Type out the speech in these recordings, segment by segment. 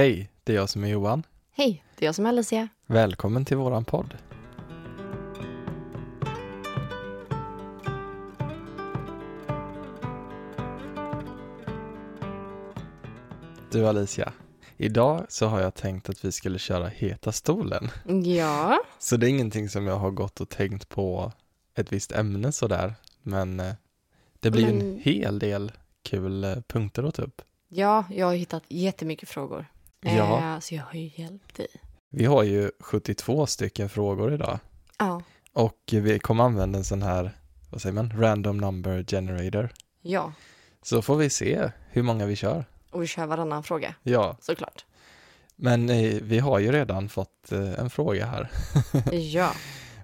Hej, det är jag som är Johan. Hej, det är jag som är Alicia. Välkommen till våran podd. Du Alicia, idag så har jag tänkt att vi skulle köra Heta stolen. Ja, Så det är ingenting som jag har gått och tänkt på ett visst ämne sådär, men eh, det blir ju en Men- hel del kul eh, punkter att ta upp. ja, jag har hittat jättemycket frågor. Ja. Eh, så jag har ju hjälpt dig. Vi har ju 72 stycken frågor idag. Ja, Och vi kommer använda en sån här, vad säger man, random number generator. ja. Så får vi se hur många vi kör. Och vi kör varannan fråga, Ja, såklart. men eh, vi har ju redan fått eh, en fråga här. Ja.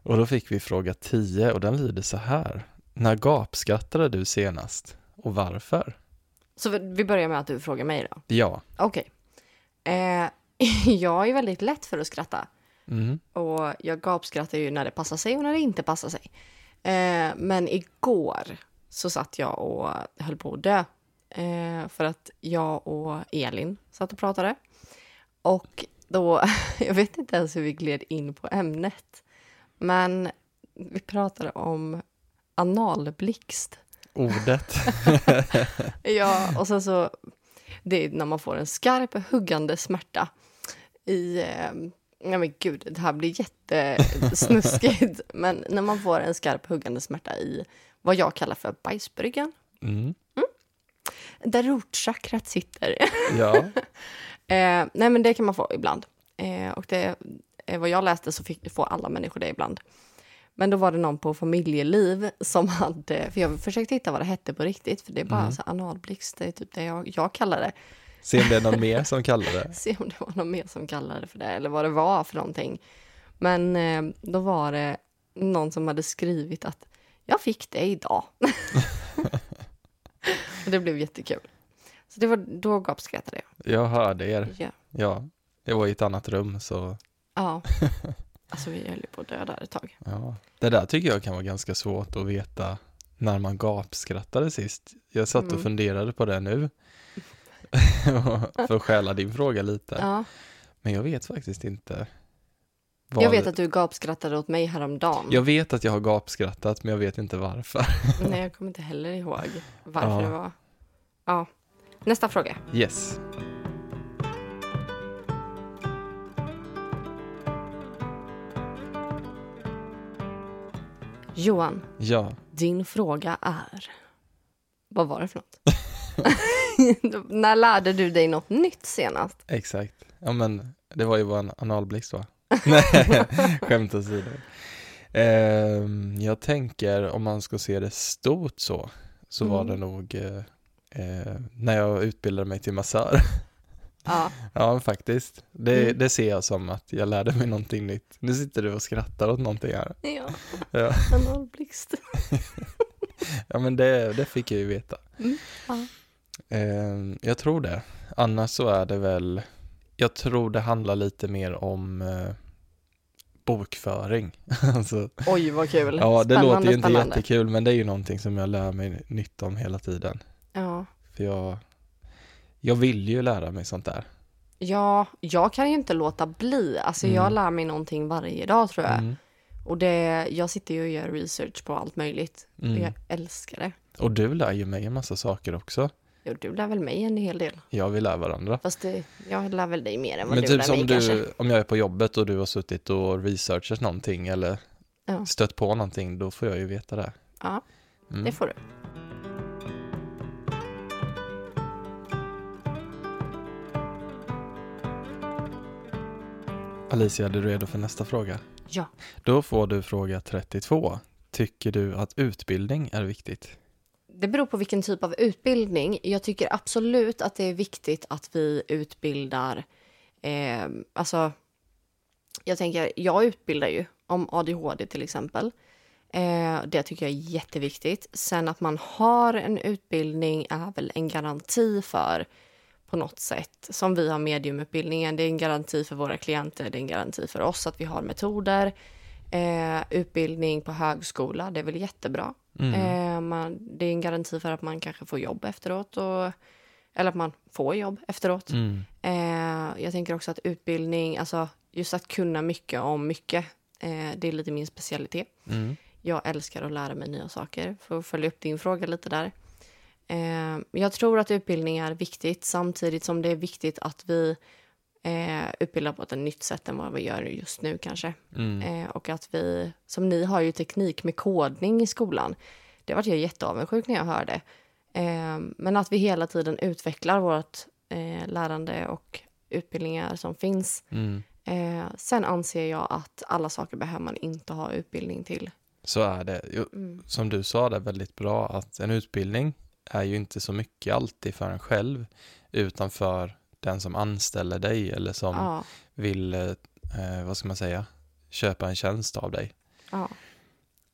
Och då fick vi fråga 10 och den lyder så här. När gapskrattade du senast? Och varför? Så vi- börjar med att du frågar mig då. Ja. Okej. Eh, jag är väldigt lätt för att skratta. Mm. Och jag gapskrattar ju när det passar sig och när det inte passar sig. Eh, men igår så satt jag och höll på att dö. Eh, för att jag och Elin satt och pratade. Och då, jag vet inte ens hur vi gled in på ämnet. Men vi pratade om analblixt. Ordet. Ja, och sen så, det är när man får en skarp huggande smärta i, eh, ja men gud, det här blir jättesnuskigt, men när man får en skarp huggande smärta i vad jag kallar för bajsbryggan, Mm. där rotchakrat sitter. Ja. Eh, nej, men det kan man få ibland. Eh, och det, eh, vad jag läste så fick, får alla människor det ibland. Men då var det någon på familjeliv som hade, för jag försökte hitta vad det hette på riktigt, för det är bara så här analblixt, det är typ det jag, jag kallar det. Se om det är någon mer som kallar det. Se om det var någon mer som kallade det för det, eller vad det var för någonting. Men eh, då var det någon som hade skrivit att jag fick det idag. och det blev jättekul. Så det var, då gapskrattade jag. Jag hörde er. Ja. Ja. Det var i ett annat rum så ja. Alltså vi höll ju på att dö där ett tag. Ja, det där tycker jag kan vara ganska svårt att veta när man gapskrattade sist. Jag satt och Mm. funderade på det nu. För att stjäla din fråga lite. Ja. Men jag vet faktiskt inte. vad- Jag vet att du gapskrattade åt mig häromdagen. jag vet att jag har gapskrattat, men jag vet inte varför. Nej, jag kommer inte heller ihåg varför Ja. det var. Ja. Nästa fråga. Yes. Johan, Ja, din fråga är... Vad var det för något? När lärde du dig något nytt senast? exakt. Ja, men det var ju bara en analblixt va? Nej, skämt åsido. Ehm, jag tänker om man ska se det stort så, så var Mm. det nog eh, eh, när jag utbildade mig till massör. Ja, Ja, faktiskt. Det, Mm. det ser jag som att jag lärde mig någonting nytt. Nu sitter du och skrattar åt någonting här. ja. Ja, analblixt. ja men det, det fick jag ju veta. Mm, ja. Eh, jag tror det. Annars så är det väl, jag tror det handlar lite mer om eh, bokföring. alltså, Oj, vad kul. ja, det Spännande, låter ju inte spännande. jättekul, men det är ju någonting som jag lär mig nytt om hela tiden. Ja. För jag, jag vill ju lära mig sånt där. ja, jag kan ju inte låta bli. Alltså, jag Mm. lär mig någonting varje dag, tror jag. Mm. Och det, jag sitter ju och gör research på allt möjligt. Och Mm. jag älskar det. Och du lär ju mig en massa saker också. Jo, du lär väl mig en hel del. Ja, vi lär varandra. Fast det, jag lär väl dig mer än vad Men du typ lär som mig du, kanske. om jag är på jobbet och du har suttit och researchat någonting eller Ja. stött på någonting, då får jag ju veta det. Ja, Mm. det får du. Alicia, är du redo för nästa fråga? Ja. Då får du fråga 32. Tycker du att utbildning är viktigt? Det beror på vilken typ av utbildning. Jag tycker absolut att det är viktigt att vi utbildar... Eh, alltså, jag tänker, jag utbildar ju om ADHD till exempel. Eh, det tycker jag är jätteviktigt. Sen att man har en utbildning är väl en garanti för på något sätt. Som vi har mediumutbildningen, det är en garanti för våra klienter, det är en garanti för oss att vi har metoder. Eh, utbildning på högskola, det är väl jättebra. Mm. Eh, man, det är en garanti för att man kanske får jobb efteråt och eller att man får jobb efteråt. Mm. Eh, jag tänker också att utbildning, alltså just att kunna mycket om mycket, eh, det är lite min specialitet. Mm. Jag älskar att lära mig nya saker, för att följa upp din fråga lite där. Eh, jag tror att utbildning är viktigt, samtidigt som det är viktigt att vi eh, utbildar på ett nytt sätt än vad vi gör just nu kanske. Mm. Eh, och att vi, som ni har ju teknik med kodning i skolan. Det var jag jätteavundsjuk när jag hörde. Eh, men att vi hela tiden utvecklar vårt lärande och utbildningar som finns. Mm. Sen anser jag att alla saker behöver man inte ha utbildning till. Så är det. Mm. Som du sa det väldigt bra att en utbildning är ju inte så mycket alltid för en själv utan för den som anställer dig eller som Ja, vill, eh, vad ska man säga, köpa en tjänst av dig. ja,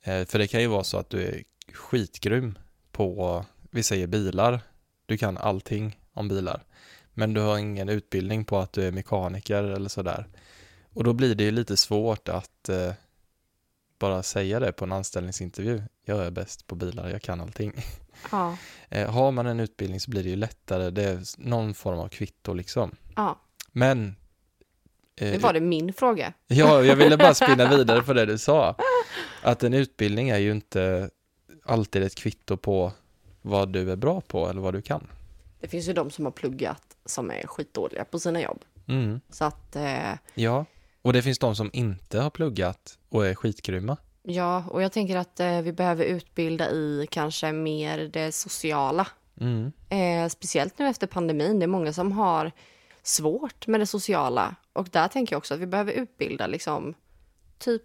Eh, för det kan ju vara så att du är skitgrym på, vi säger bilar, du kan allting om bilar, men du har ingen utbildning på att du är mekaniker eller sådär. Och då blir det ju lite svårt att eh, bara säga det på en anställningsintervju. Jag är bäst på bilar, jag kan allting. ja, Eh, har man en utbildning så blir det ju lättare, det är någon form av kvitto liksom. ja. Men eh, Nu var det min fråga. Ja, jag ville bara spinna vidare på det du sa. Att en utbildning är ju inte alltid ett kvitto på vad du är bra på eller vad du kan. Det finns ju de som har pluggat som är skitdåliga på sina jobb. Mm. Så att, eh, Ja, och det finns de som inte har pluggat och är skitgrymma. ja, och jag tänker att eh, vi behöver utbilda i kanske mer det sociala. Mm. Eh, speciellt nu efter pandemin. Det är många som har svårt med det sociala. Och där tänker jag också att vi behöver utbilda liksom typ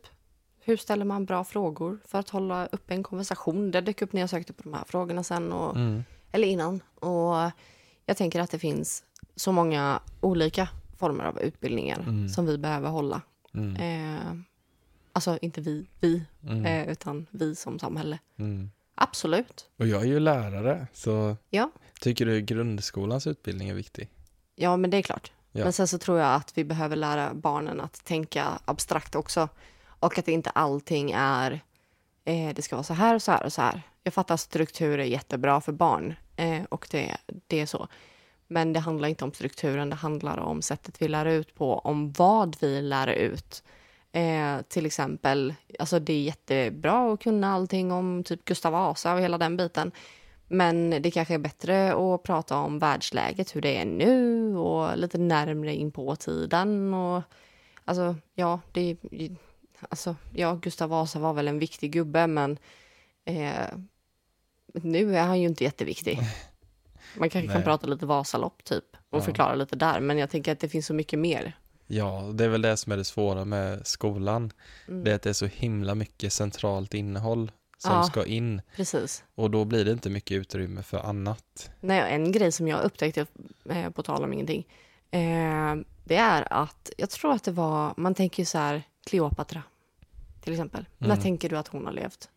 hur ställer man bra frågor för att hålla uppe en konversation. Det dök upp när jag sökte på de här frågorna sen och, Mm. eller innan. Och jag tänker att det finns så många olika former av utbildningar Mm. som vi behöver hålla. Mm. Eh, alltså inte vi, vi, Mm. eh, utan vi som samhälle. Mm. Absolut. Och jag är ju lärare, så Ja. tycker du grundskolans utbildning är viktig? Ja, men det är klart. Ja. Men sen så tror jag att vi behöver lära barnen att tänka abstrakt också. Och att inte allting är, eh, det ska vara så här och så här och så här. Jag fattar att struktur är jättebra för barn eh, och det, det är så. Men det handlar inte om strukturen, det handlar om sättet vi lär ut på, om vad vi lär ut. Eh, till exempel, alltså det är jättebra att kunna allting om typ Gustav Vasa och hela den biten. Men det kanske är bättre att prata om världsläget, hur det är nu och lite närmre in på tiden. Och, alltså, ja, det, alltså, ja, Gustav Vasa var väl en viktig gubbe, men eh, nu är han ju inte jätteviktig. Man kanske kan Nej. prata lite Vasalopp typ och Ja. förklara lite där, men jag tänker att det finns så mycket mer. Ja, det är väl det som är det svåra med skolan. Mm. Det är att det är så himla mycket centralt innehåll som Ja. ska in Precis. och då blir det inte mycket utrymme för annat. Nej, en grej som jag upptäckte, eh, på tal om ingenting, eh, det är att jag tror att det var, man tänker ju så här, Kleopatra till exempel. När Mm. tänker du att hon har levt?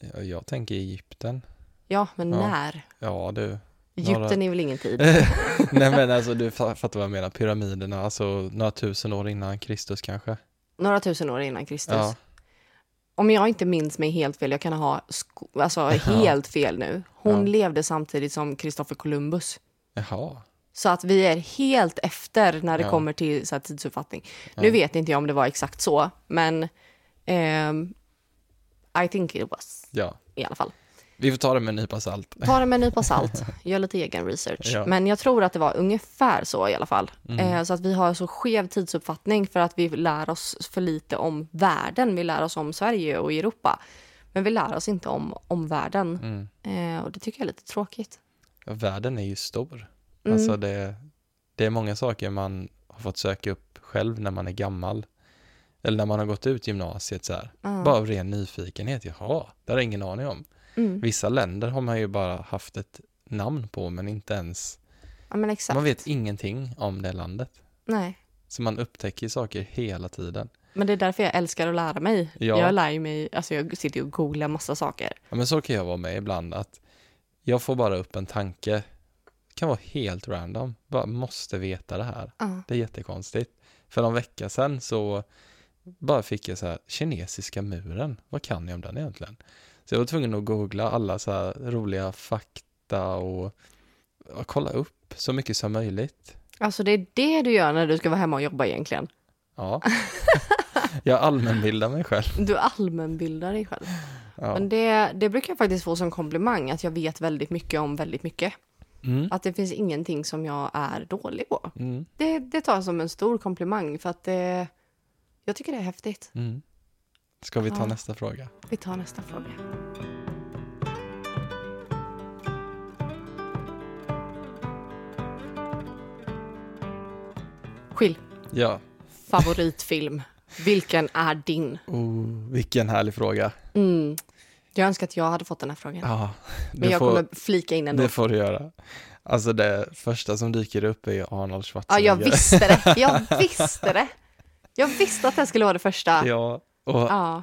Ja, Jag tänker Egypten. Ja, men Ja. när? Ja, du. Egypten är väl ingen tid? Nej men alltså du fa- fattar vad jag menar, pyramiderna, alltså några tusen år innan Kristus kanske. Några tusen år innan Kristus. Ja, Om jag inte minns mig helt fel, jag kan ha alltså, helt fel nu. Hon Ja. levde samtidigt som Kristoffer Columbus. jaha. Så att vi är helt efter när det Ja. kommer till så här, tidsuppfattning. Nu vet inte jag om det var exakt så, men ehm, I think it was Ja, i alla fall. Vi får ta det med en nypa salt. Ta det med en nypa salt, gör lite egen research. Ja. Men jag tror att det var ungefär så i alla fall. Mm. Eh, så att vi har så skev tidsuppfattning för att vi lär oss för lite om världen. Vi lär oss om Sverige och Europa. Men vi lär oss inte om, om världen. Mm. Eh, och det tycker jag är lite tråkigt. Ja, världen är ju stor. Mm. Alltså det, det är många saker man har fått söka upp själv när man är gammal. Eller när man har gått ut gymnasiet så här. Ja. Bara av ren nyfikenhet. Jaha, det har jag ingen aning om. Mm. Vissa länder har man ju bara haft ett namn på men inte ens, Ja, men man vet ingenting om det landet. Nej. Så man upptäcker saker hela tiden. Men det är därför jag älskar att lära mig. Ja. Jag lär mig, alltså jag sitter och googlar massa saker. Ja, men så kan jag vara med ibland att jag får bara upp en tanke. Det kan vara helt random. Bara måste veta det här. Ja. Det är jättekonstigt. För någon vecka sedan så bara fick jag så här, kinesiska muren. Vad kan jag om den egentligen? Så jag var tvungen att googla alla så här roliga fakta och ja, kolla upp så mycket som möjligt. Alltså det är det du gör när du ska vara hemma och jobba egentligen. Ja. jag allmänbildar mig själv. Du allmänbildar dig själv. Ja. Men det, det brukar jag faktiskt få som komplimang, att jag vet väldigt mycket om väldigt mycket. Mm. Att det finns ingenting som jag är dålig på. Mm. Det, det tar jag som en stor komplimang för att det, jag tycker det är häftigt. Mm. Ska vi ta Ja. nästa fråga? Vi tar nästa fråga. Skill, Ja. favoritfilm. Vilken är din? Oh, vilken härlig fråga. Mm. Jag önskar att jag hade fått den här frågan. Ja, Men jag får, kommer flika in ändå. det får du göra. Alltså det första som dyker upp är Arnold Ja, Schwarzenegger. jag visste det. Jag visste det. Jag visste att det skulle vara det första. Ja, och Ja.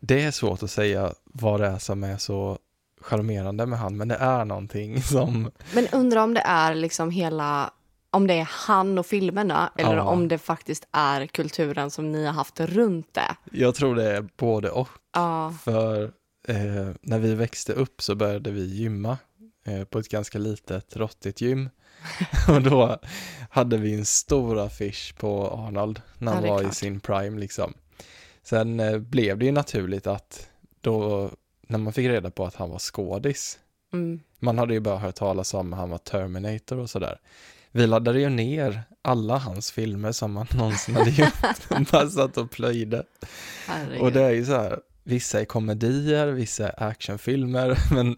det är svårt att säga vad det är som är så charmerande med han, men det är någonting som, Men undrar om det är liksom hela, om det är han och filmerna eller Ja. om det faktiskt är kulturen som ni har haft runt det. jag tror det är både och. Ja, För eh, när vi växte upp så började vi gymma eh, på ett ganska litet råttigt gym. och då hade vi en stor affisch på Arnold när Ja, han är var i klart. sin prime liksom. Sen eh, blev det ju naturligt att då, när man fick reda på att han var skådis, mm. man hade ju bara hört talas om att han var Terminator och sådär. Vi laddade ju ner alla hans filmer som han någonsin hade gjort. bara satt och plöjde. Herregud. Och det är ju så här, vissa är komedier, vissa är actionfilmer, men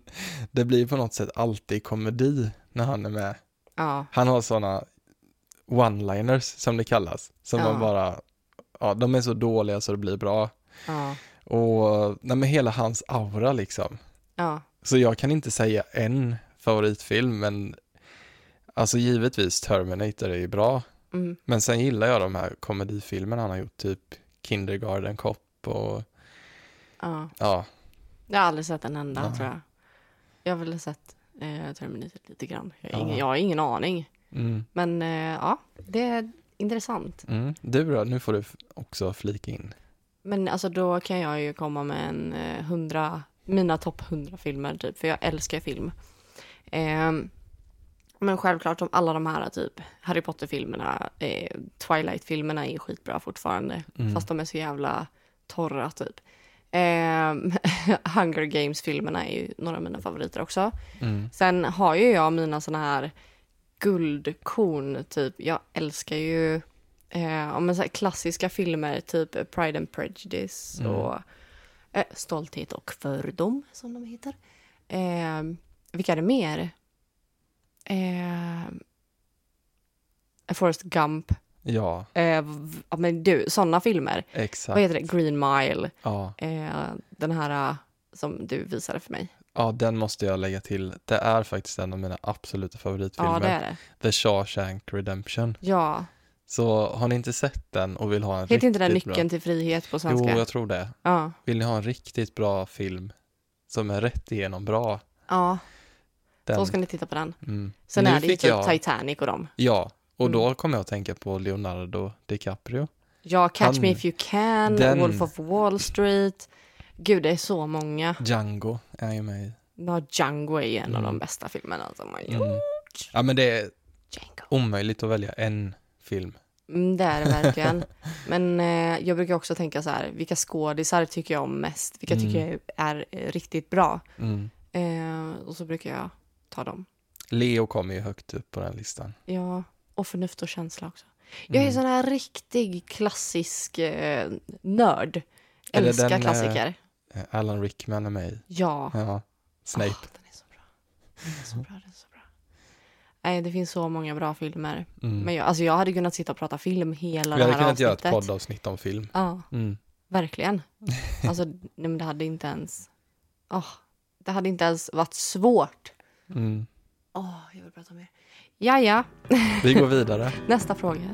det blir på något sätt alltid komedi när han är med. Ja, Han har sådana one-liners som det kallas, som Ja. man bara, ja, de är så dåliga så det blir bra. ja, Och, nej men hela hans aura liksom. ja. Så jag kan inte säga en favoritfilm, men alltså givetvis Terminator är ju bra. Mm. Men sen gillar jag de här komedifilmerna han har gjort, typ Kindergarten Cop och ja. ja, Jag har aldrig sett en enda, Ja. tror jag. Jag har väl sett eh, Terminator lite grann. Jag har, Ja. ingen, jag har ingen aning. mm. Men eh, ja, det intressant. Mm. Du då, nu får du också flika in. Men alltså då kan jag ju komma med en eh, hundra, mina topp 100 filmer typ, för jag älskar film. Ehm, men självklart som alla de här typ Harry Potter-filmerna, eh, Twilight-filmerna är skitbra fortfarande, Mm. fast de är så jävla torra typ. Ehm, Hunger Games-filmerna är ju några av mina favoriter också. Mm. Sen har ju jag mina såna här guldkorn, typ. Jag älskar ju eh, men så här klassiska filmer, typ Pride and Prejudice Mm. och eh, Stolthet och fördom, som de heter. Eh, vilka är det mer? Eh, Forrest Gump. Ja, Eh, men du, sådana filmer. exakt. Vad heter det? Green Mile. Ja. Eh, den här eh, som du visade för mig. Ja, den måste jag lägga till. Det är faktiskt en av mina absoluta favoritfilmer. Ja, det är det. The Shawshank Redemption. Ja. Så har ni inte sett den och vill ha en Heter riktigt inte den bra... Nyckeln till frihet på Jo, svenska? jag tror det. Ja. Vill ni ha en riktigt bra film som är rätt igenom bra? Ja, Den, då ska ni titta på den. mm. Sen Nu är det ju typ jag- Titanic och dem. Ja, och Mm. då kommer jag att tänka på Leonardo DiCaprio. Ja, Catch Han- Me If You Can, den- Wolf of Wall Street. Gud, det är så många. Django är ju med i. Ja, Django är ju en av Mm. de bästa filmerna som har gjort. Mm. Ja, men det är Django. omöjligt att välja en film. Mm, det är det verkligen. Men eh, jag brukar också tänka så här, vilka skådisar tycker jag om mest? Vilka Mm. tycker jag är eh, riktigt bra? Mm. Eh, och så brukar jag ta dem. Leo kommer ju högt upp på den listan. Ja, och förnuft och känsla också. Jag är Mm. sån här riktig klassisk eh, nörd. Älskar den, eh, klassiker. Eh, Alan Rickman är med i. Ja. Ja, Snape. Åh, den är så bra. Den är så bra, den är så bra. Nej, det finns så många bra filmer. Mm. Men jag, alltså jag hade kunnat sitta och prata film hela Vi det hade här kunnat göra ett avsnittet. poddavsnitt om film. Ja, Mm. verkligen. Alltså, nej, men det hade inte ens... Åh, det hade inte ens varit svårt. Mm. Åh, jag vill prata mer. Ja, ja. Vi går vidare. Nästa fråga.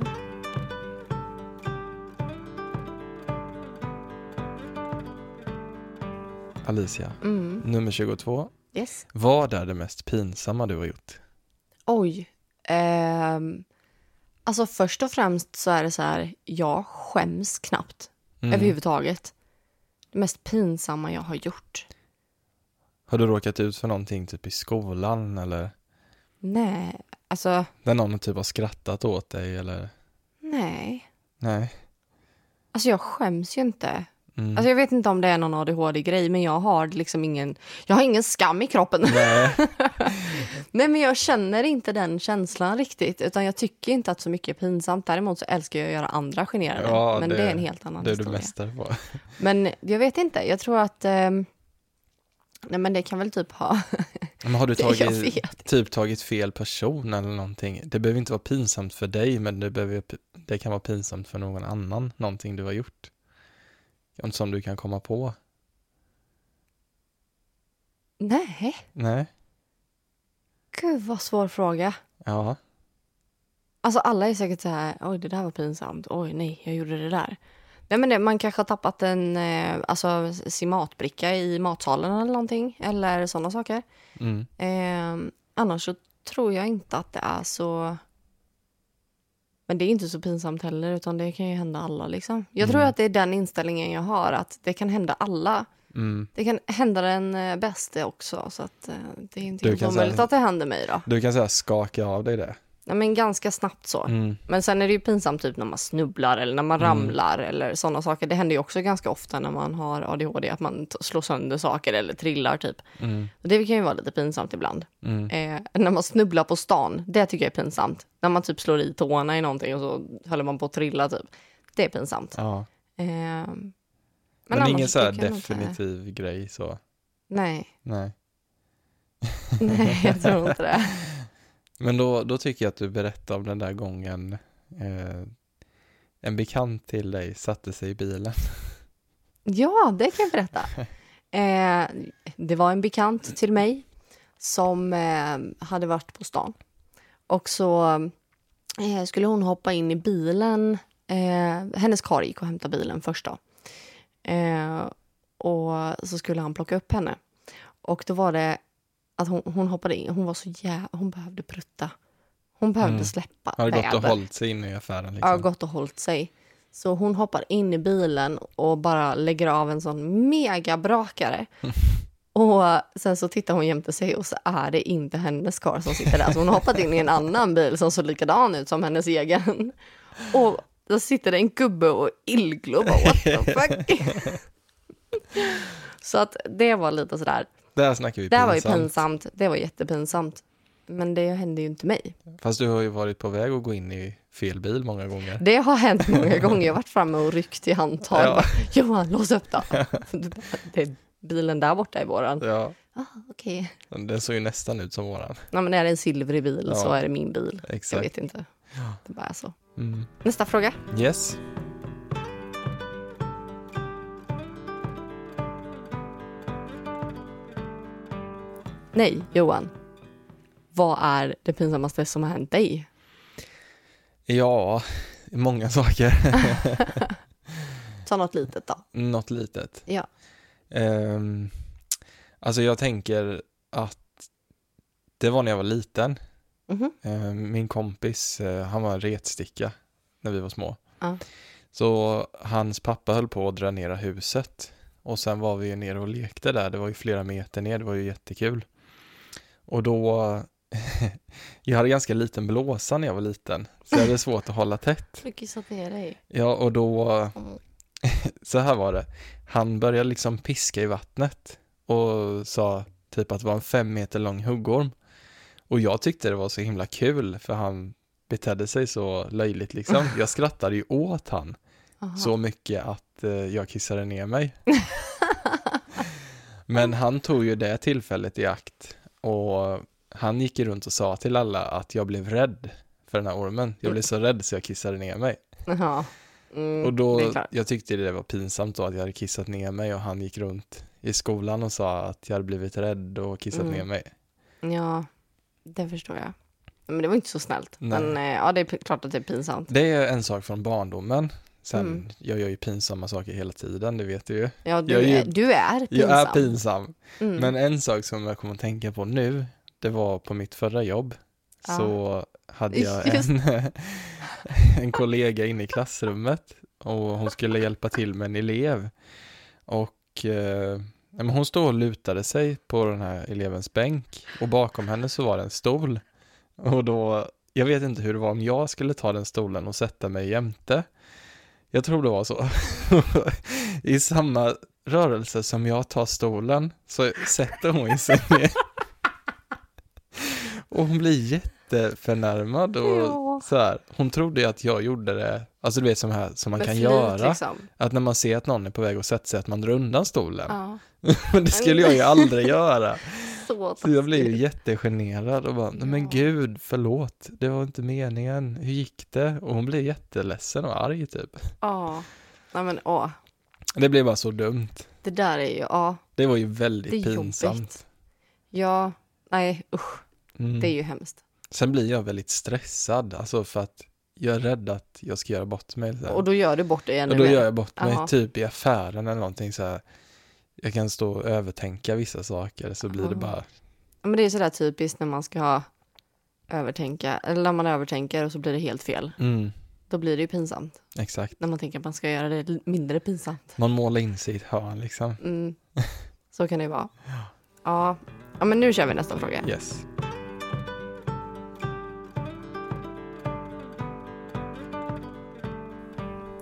Alicia, Mm. nummer 22. Yes. Vad är det mest pinsamma du har gjort? Oj. Ehm, alltså först och främst så är det så här, jag skäms knappt Mm. överhuvudtaget. Det mest pinsamma jag har gjort. Har du råkat ut för någonting typ i skolan eller? Nej, alltså När någon typ har skrattat åt dig eller? nej. Nej. Alltså jag skäms ju inte. Mm. Alltså jag vet inte om det är någon ADHD-grej, men jag har liksom ingen, jag har ingen skam i kroppen. Nej. Nej, men jag känner inte den känslan riktigt, utan jag tycker inte att så mycket är pinsamt. Däremot så älskar jag att göra andra generade, Ja, men det- det, är en helt annan Det är du historia. mästare på. Men jag vet inte, jag tror att, ehm, nej men det kan väl typ ha, Men har du tagit, typ tagit fel person eller någonting? Det behöver inte vara pinsamt för dig, men det, behöver, det kan vara pinsamt för någon annan, någonting du har gjort. Som du kan komma på. Nej, Nej. gud vad svår fråga. Ja. Alltså alla är säkert så här, oj det där var pinsamt, oj nej jag gjorde det där. Nej men det, man kanske har tappat en eh, alltså, sin matbricka i matsalen eller någonting, eller sådana saker. Mm. Eh, annars så tror jag inte att det är så... Men det är inte så pinsamt heller, utan det kan ju hända alla. Liksom. Jag tror Mm. att det är den inställningen jag har, att det kan hända alla. Mm. Det kan hända den eh, bäste också, så att, eh, det är inte Du helt kan omöjligt säga- att det händer mig. då. Du kan säga skaka av dig det. Nej, men ganska snabbt så. Mm. Men sen är det ju pinsamt typ när man snubblar eller när man Mm. ramlar eller sådana saker. Det händer ju också ganska ofta när man har ADHD, att man slår sönder saker eller trillar typ. Mm. Det kan ju vara lite pinsamt ibland. Mm. Eh, när man snubblar på stan, det tycker jag är pinsamt. När man typ slår i tårna i någonting och så håller man på att trilla typ. Det är pinsamt. Ja. Eh, men Men, ingen så här nog inte- definitiv grej så. Nej, Nej. nej jag tror inte det. Men då, då tycker jag att du berättar om den där gången eh, en bekant till dig satte sig i bilen. Ja, det kan jag berätta. Eh, det var en bekant till mig som eh, hade varit på stan. Och så eh, skulle hon hoppa in i bilen. Eh, hennes karl gick och hämtade bilen först då. Eh, och så skulle han plocka upp henne. Och då var det att hon, hon hoppade in. Hon var så jävla... Hon behövde prutta. Hon behövde Mm. släppa Har gått och hållit sig inne i affären liksom. Ja, gått och hållit sig. Så hon hoppar in i bilen och bara lägger av en sån megabrakare. Och sen så tittar hon jämte sig och så är det inte hennes karl som sitter där. Så hon har hoppat in i en annan bil som såg likadan ut som hennes egen. Och då sitter det en gubbe och illglor bara what the fuck. Så att det var lite sådär. Där snackar vi Det här var ju pinsamt. Det var jättepinsamt. Men det hände ju inte mig. Fast du har ju varit på väg att gå in i fel bil många gånger. Det har hänt många gånger. Jag har varit framme och ryckt i handtag. Ja. Bara, Johan, lås upp då. Det är bilen där borta i våran. Ja, Ah, Okej. den såg ju nästan ut som våran. Ja, men är det en silvrig bil Ja. så är det min bil. Jag Exakt. vet inte. Det bara är så. Mm. Nästa fråga. Yes. Nej, Johan. Vad är det pinsammaste som har hänt dig? Ja, många saker. Ta något litet då. Något litet. Ja. Um, alltså jag tänker att det var när jag var liten. Mhm. Eh, min kompis, eh, han var en retsticka när vi var små. Ja. Så hans pappa höll på att dränera huset. Och sen var vi ju nere och lekte där. Det var ju flera meter ner. Det var ju jättekul. Och då, jag hade ganska liten blåsa när jag var liten. Så jag hade svårt att hålla tätt. Du kissat ner dig. Ja, och då, Mm. så här var det. Han började liksom piska i vattnet och sa typ att det var en fem meter lång huggorm. Och jag tyckte det var så himla kul för han betedde sig så löjligt liksom. Jag skrattade ju åt han Aha. så mycket att eh, jag kissade ner mig. Men han tog ju det tillfället i akt och han gick runt och sa till alla att jag blev rädd för den här ormen. Jag blev så rädd så jag kissade ner mig. Jaha. Mm, Och då, jag tyckte det var pinsamt då att jag hade kissat ner mig och han gick runt i skolan och sa att jag hade blivit rädd och kissat Mm. ner mig. Ja, det förstår jag. Men det var inte så snällt. Nej. Men eh, ja, det är klart att det är pinsamt. Det är en sak från barndomen. Sen, Mm. jag gör ju pinsamma saker hela tiden, det vet du ju. Ja, du, Jag är ju- du är pinsam. Jag är pinsam. Mm. Men en sak som jag kommer att tänka på nu, det var på mitt förra jobb. Ja. Så hade jag en, en kollega inne i klassrummet och hon skulle hjälpa till med en elev. Och eh, hon stod och lutade sig på den här elevens bänk och bakom henne så var det en stol. Och då, jag vet inte hur det var om jag skulle ta den stolen och sätta mig jämte. Jag tror det var så. I samma rörelse som jag tar stolen så sätter hon sig ner. Och hon blir jätteförnärmad och Ja. så här. Hon trodde ju att jag gjorde det, alltså du vet som, här, som man Med kan flit, göra. Liksom. Att när man ser att någon är på väg att sätta sig, att man drar undan stolen. Ja. Men det skulle jag ju aldrig göra. Så Så jag blev ju taskigt. jättegenerad och bara, men gud, förlåt, det var inte meningen, hur gick det? Och hon blev jätteledsen och arg typ. Ja. Nej men åh. Det blev bara så dumt. Det där är ju, ja. Det var ju väldigt Det är pinsamt. jobbigt. Ja. Nej usch. Mm. Det är ju hemskt. Sen blir jag väldigt stressad, alltså för att jag är rädd att jag ska göra bort mig. Så här. Och då gör du bort dig ännu Och då mer. gör jag bort mig Ja. typ i affären eller någonting så här. Jag kan stå och övertänka vissa saker så blir det bara, Ja, men det är sådär typiskt när man ska övertänka, eller när man övertänker och så blir det helt fel. mm, Då blir det ju pinsamt. exakt. När man tänker att man ska göra det mindre pinsamt. Man målar in sig i ett hörn liksom. Mm. Så kan det ju vara. Ja. ja, men nu kör vi nästa fråga. Yes.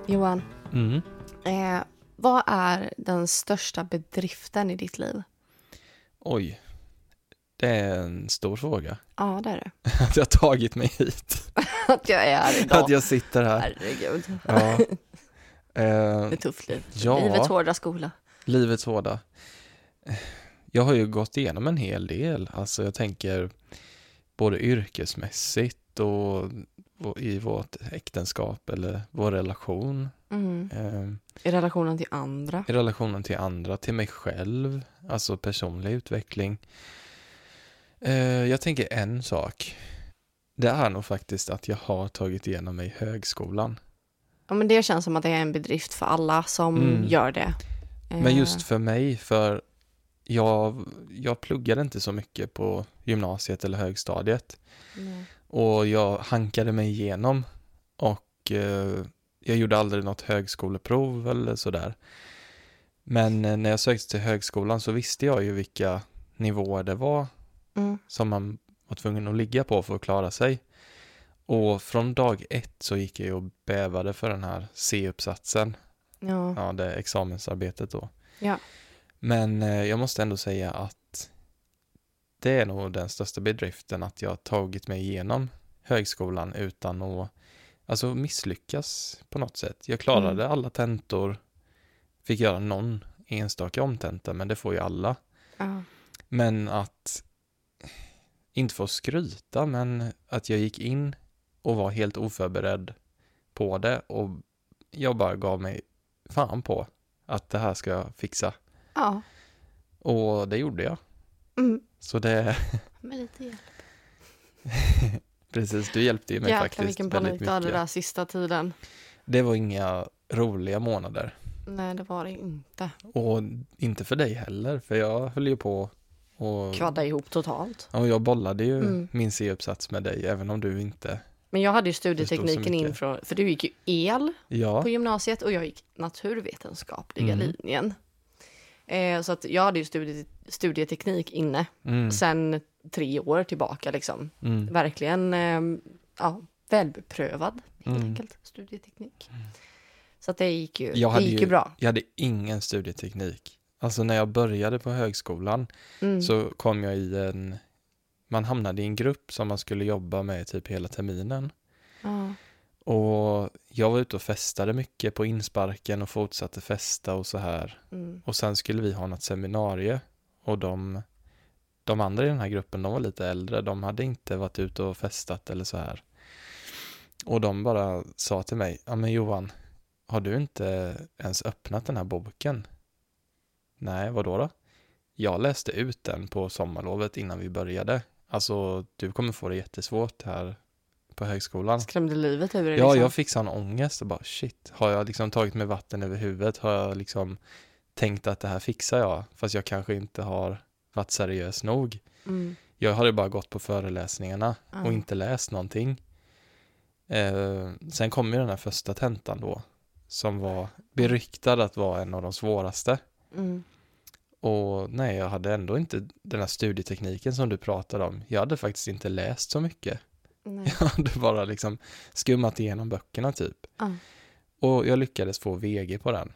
Johan, Mm. eh, vad är den största bedriften i ditt liv? Oj. Det är en stor fråga. Ja, det är det. Att jag har tagit mig hit. Att jag är här idag. Att jag sitter här. Herregud. Ja. Det Eh, är tufft liv. Ja. Livets hårda skola. livets hårda. Jag har ju gått igenom en hel del. Alltså jag tänker både yrkesmässigt och i vårt äktenskap eller vår relation. Mm. Eh, I relationen till andra. I relationen till andra, till mig själv, alltså personlig utveckling. Eh, jag tänker en sak. Det är nog faktiskt att jag har tagit igenom mig högskolan. Ja, men det känns som att det är en bedrift för alla som Mm. gör det. Men Eh, just för mig, för jag, jag pluggade inte så mycket på gymnasiet eller högstadiet. nej. Och jag hankade mig igenom och eh, jag gjorde aldrig något högskoleprov eller sådär. Men eh, när jag sökte till högskolan så visste jag ju vilka nivåer det var Mm. som man var tvungen att ligga på för att klara sig. Och från dag ett så gick jag och bävade för den här C-uppsatsen, Ja. ja det examensarbetet då. Ja. Men eh, jag måste ändå säga att det är nog den största bedriften att jag tagit mig igenom högskolan utan att alltså misslyckas på något sätt. Jag klarade alla tentor, fick göra någon enstaka omtenta, men det får ju alla. Ja. Men att inte få skryta, men att jag gick in och var helt oförberedd på det och jag bara gav mig fan på att det här ska jag fixa. Ja. Och det gjorde jag. Mm. Så det, Med lite hjälp. precis, du hjälpte ju mig Jäklar faktiskt vilken panik du hade där sista tiden. Det var inga roliga månader. Nej, det var det inte. Och inte för dig heller, för jag höll ju på och, Kvadda ihop totalt. och jag bollade ju Mm. min C-uppsats med dig, även om du inte, Men jag hade ju studietekniken in från, för du gick ju el ja, på gymnasiet och jag gick naturvetenskapliga Mm. linjen. Eh, så att jag hade ju studie, studieteknik inne mm, sen tre år tillbaka liksom. mm, Verkligen eh, ja, välbeprövad helt Mm. enkelt, studieteknik. Så att det gick ju, Jag det gick ju ju- bra. jag hade ingen studieteknik. Alltså när jag började på högskolan Mm. så kom jag i en, man hamnade i en grupp som man skulle jobba med typ hela terminen. Och jag var ute och festade mycket på insparken och fortsatte festa och så här. Mm. Och sen skulle vi ha något seminarie och de, de andra i den här gruppen, de var lite äldre, de hade inte varit ute och festat eller så här. Och de bara sa till mig, ja men Johan, har du inte ens öppnat den här boken? Nej, vad då? Jag läste ut den på sommarlovet innan vi började. Alltså, du kommer få det jättesvårt här på högskolan. Skrämde livet ur dig Ja, liksom. jag fick sån ångest och bara shit, har jag liksom tagit mig vatten över huvudet? Har jag liksom tänkt att det här fixar jag? Fast jag kanske inte har varit seriös nog. Mm. Jag hade bara gått på föreläsningarna Ja. och inte läst någonting. Eh, sen kom ju den här första tentan då, som var beryktad att vara en av de svåraste. Mm. Och nej, jag hade ändå inte den här studietekniken som du pratade om. Jag hade faktiskt inte läst så mycket. Nej. Jag hade bara liksom skummat igenom böckerna typ. Ja. Och jag lyckades få VG på den.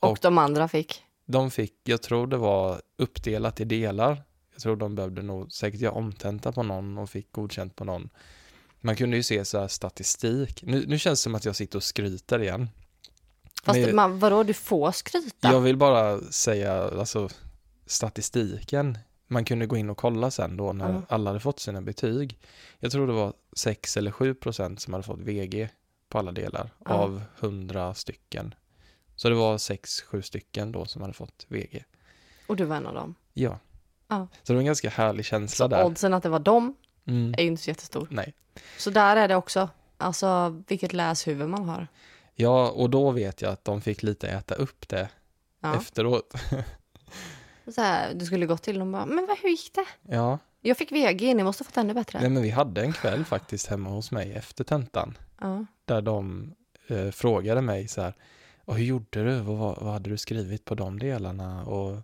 Och, Och- de andra fick? De fick, jag tror det var uppdelat i delar. Jag tror de behövde nog säkert göra omtenta på någon och fick godkänt på någon. Man kunde ju se så här statistik. Nu, nu känns det som att jag sitter och skryter igen. Fast Men- man, vadå, du får skryta? Jag vill bara säga, alltså statistiken. Man kunde gå in och kolla sen då när Ja. alla hade fått sina betyg. Jag tror det var 6 eller 7 procent som hade fått VG på alla delar Ja. av 100 stycken. Så det var 6-7 stycken då som hade fått VG. Och du var en av dem? Ja. Ja. Så det var en ganska härlig känsla där. Oddsen att det var dem Mm. är ju inte så jättestor. Nej. Så där är det också. Alltså vilket läshuvud man har. Ja, och då vet jag att de fick lite äta upp det Ja. efteråt. Så här, du skulle gått till dem bara, men vad, hur gick det? Ja, Jag fick VG, ni måste ha fått ännu bättre. nej men vi hade en kväll faktiskt hemma hos mig efter tentan. Ja. där de eh, frågade mig så här, och hur gjorde du? Vad, vad, hade du skrivit på de delarna? Och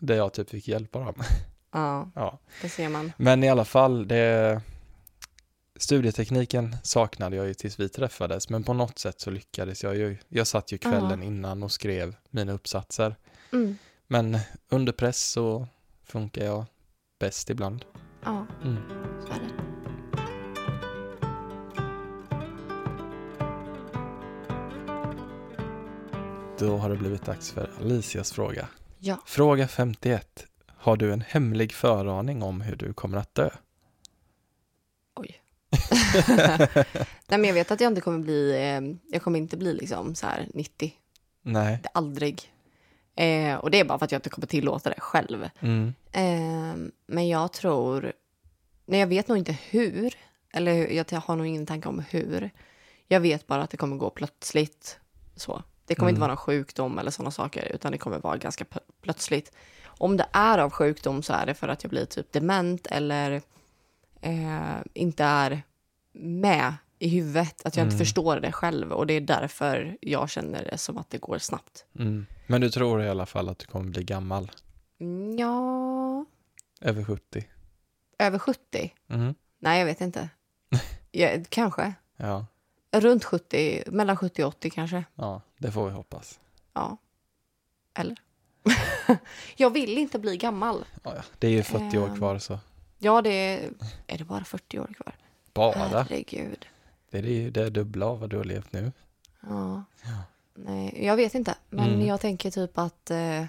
där jag typ fick hjälpa dem. ja, ja. det ser man. Men i alla fall, det, studietekniken saknade jag ju tills vi träffades, men på något sätt så lyckades jag ju. Jag satt ju kvällen Ja. innan och skrev mina uppsatser. Mm. Men under press så funkar jag bäst ibland. Ja, Mm. så är det. Då har det blivit dags för Alicias fråga. Ja. Fråga 51. Har du en hemlig föraning om hur du kommer att dö? Oj. Nej men jag vet att jag inte kommer bli, eh, jag kommer inte bli liksom så här 90. Nej. Det, aldrig. Eh, och det är bara för att jag inte kommer tillåta det själv. Mm. Eh, men jag tror, nej jag vet nog inte hur, eller jag har nog ingen tanke om hur. Jag vet bara att det kommer gå plötsligt. Så. Det kommer inte Mm. vara någon sjukdom eller sådana saker, utan det kommer vara ganska plötsligt. Om det är av sjukdom så är det för att jag blir typ dement eller eh, inte är med i huvudet, att jag inte Mm. förstår det själv. Och det är därför jag känner det som att det går snabbt. Mm. Men du tror i alla fall att du kommer bli gammal? Mm, Ja, Över 70? över 70? Mm. Nej, jag vet inte. Ja, kanske. Ja. Runt 70, mellan 70 och 80 kanske. ja, det får vi hoppas. Ja. Eller? jag vill inte bli gammal. Ja. Det är ju 40 år Ehm. kvar så. Ja, det är... Är det bara 40 år kvar? Bara? Herregud. Det är ju det dubbla av vad du har levt nu. Ja. Ja. Nej, jag vet inte. Men Mm. jag tänker typ att... Eh,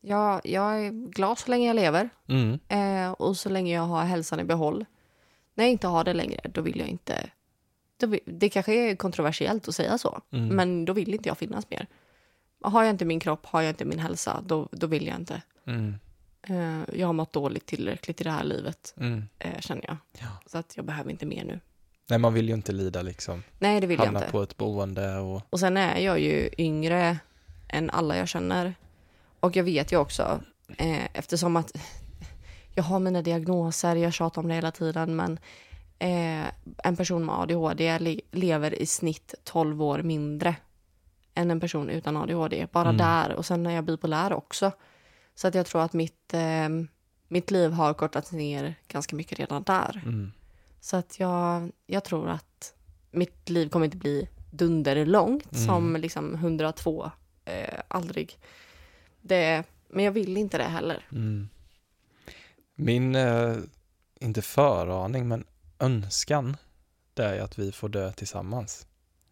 ja, jag är glad så länge jag lever. Mm. Eh, och så länge jag har hälsan i behåll. När jag inte har det längre, då vill jag inte... Då det kanske är kontroversiellt att säga så. Mm. Men då vill inte jag finnas mer. Har jag inte min kropp, har jag inte min hälsa, då, då vill jag inte. Mm. Eh, jag har mått dåligt tillräckligt i det här livet, Mm. eh, känner jag. Ja. Så att jag behöver inte mer nu. Nej, man vill ju inte lida liksom. Nej, det vill jag Hamna inte. på ett boende och... Och sen är jag ju yngre än alla jag känner. Och jag vet ju också, eh, eftersom att jag har mina diagnoser, jag tjatar om det hela tiden, men eh, en person med ADHD le- lever i snitt 12 år mindre än en person utan ADHD. Bara Mm. där. Och sen är jag bipolär också. Så att jag tror att mitt, eh, mitt liv har kortats ner ganska mycket redan där. Mm. Så att jag, jag tror att mitt liv kommer inte bli dunderlångt Mm. som liksom 102. Eh, aldrig. Det, men jag vill inte det heller. Mm. Min, eh, inte föraning, men önskan, det är att vi får dö tillsammans.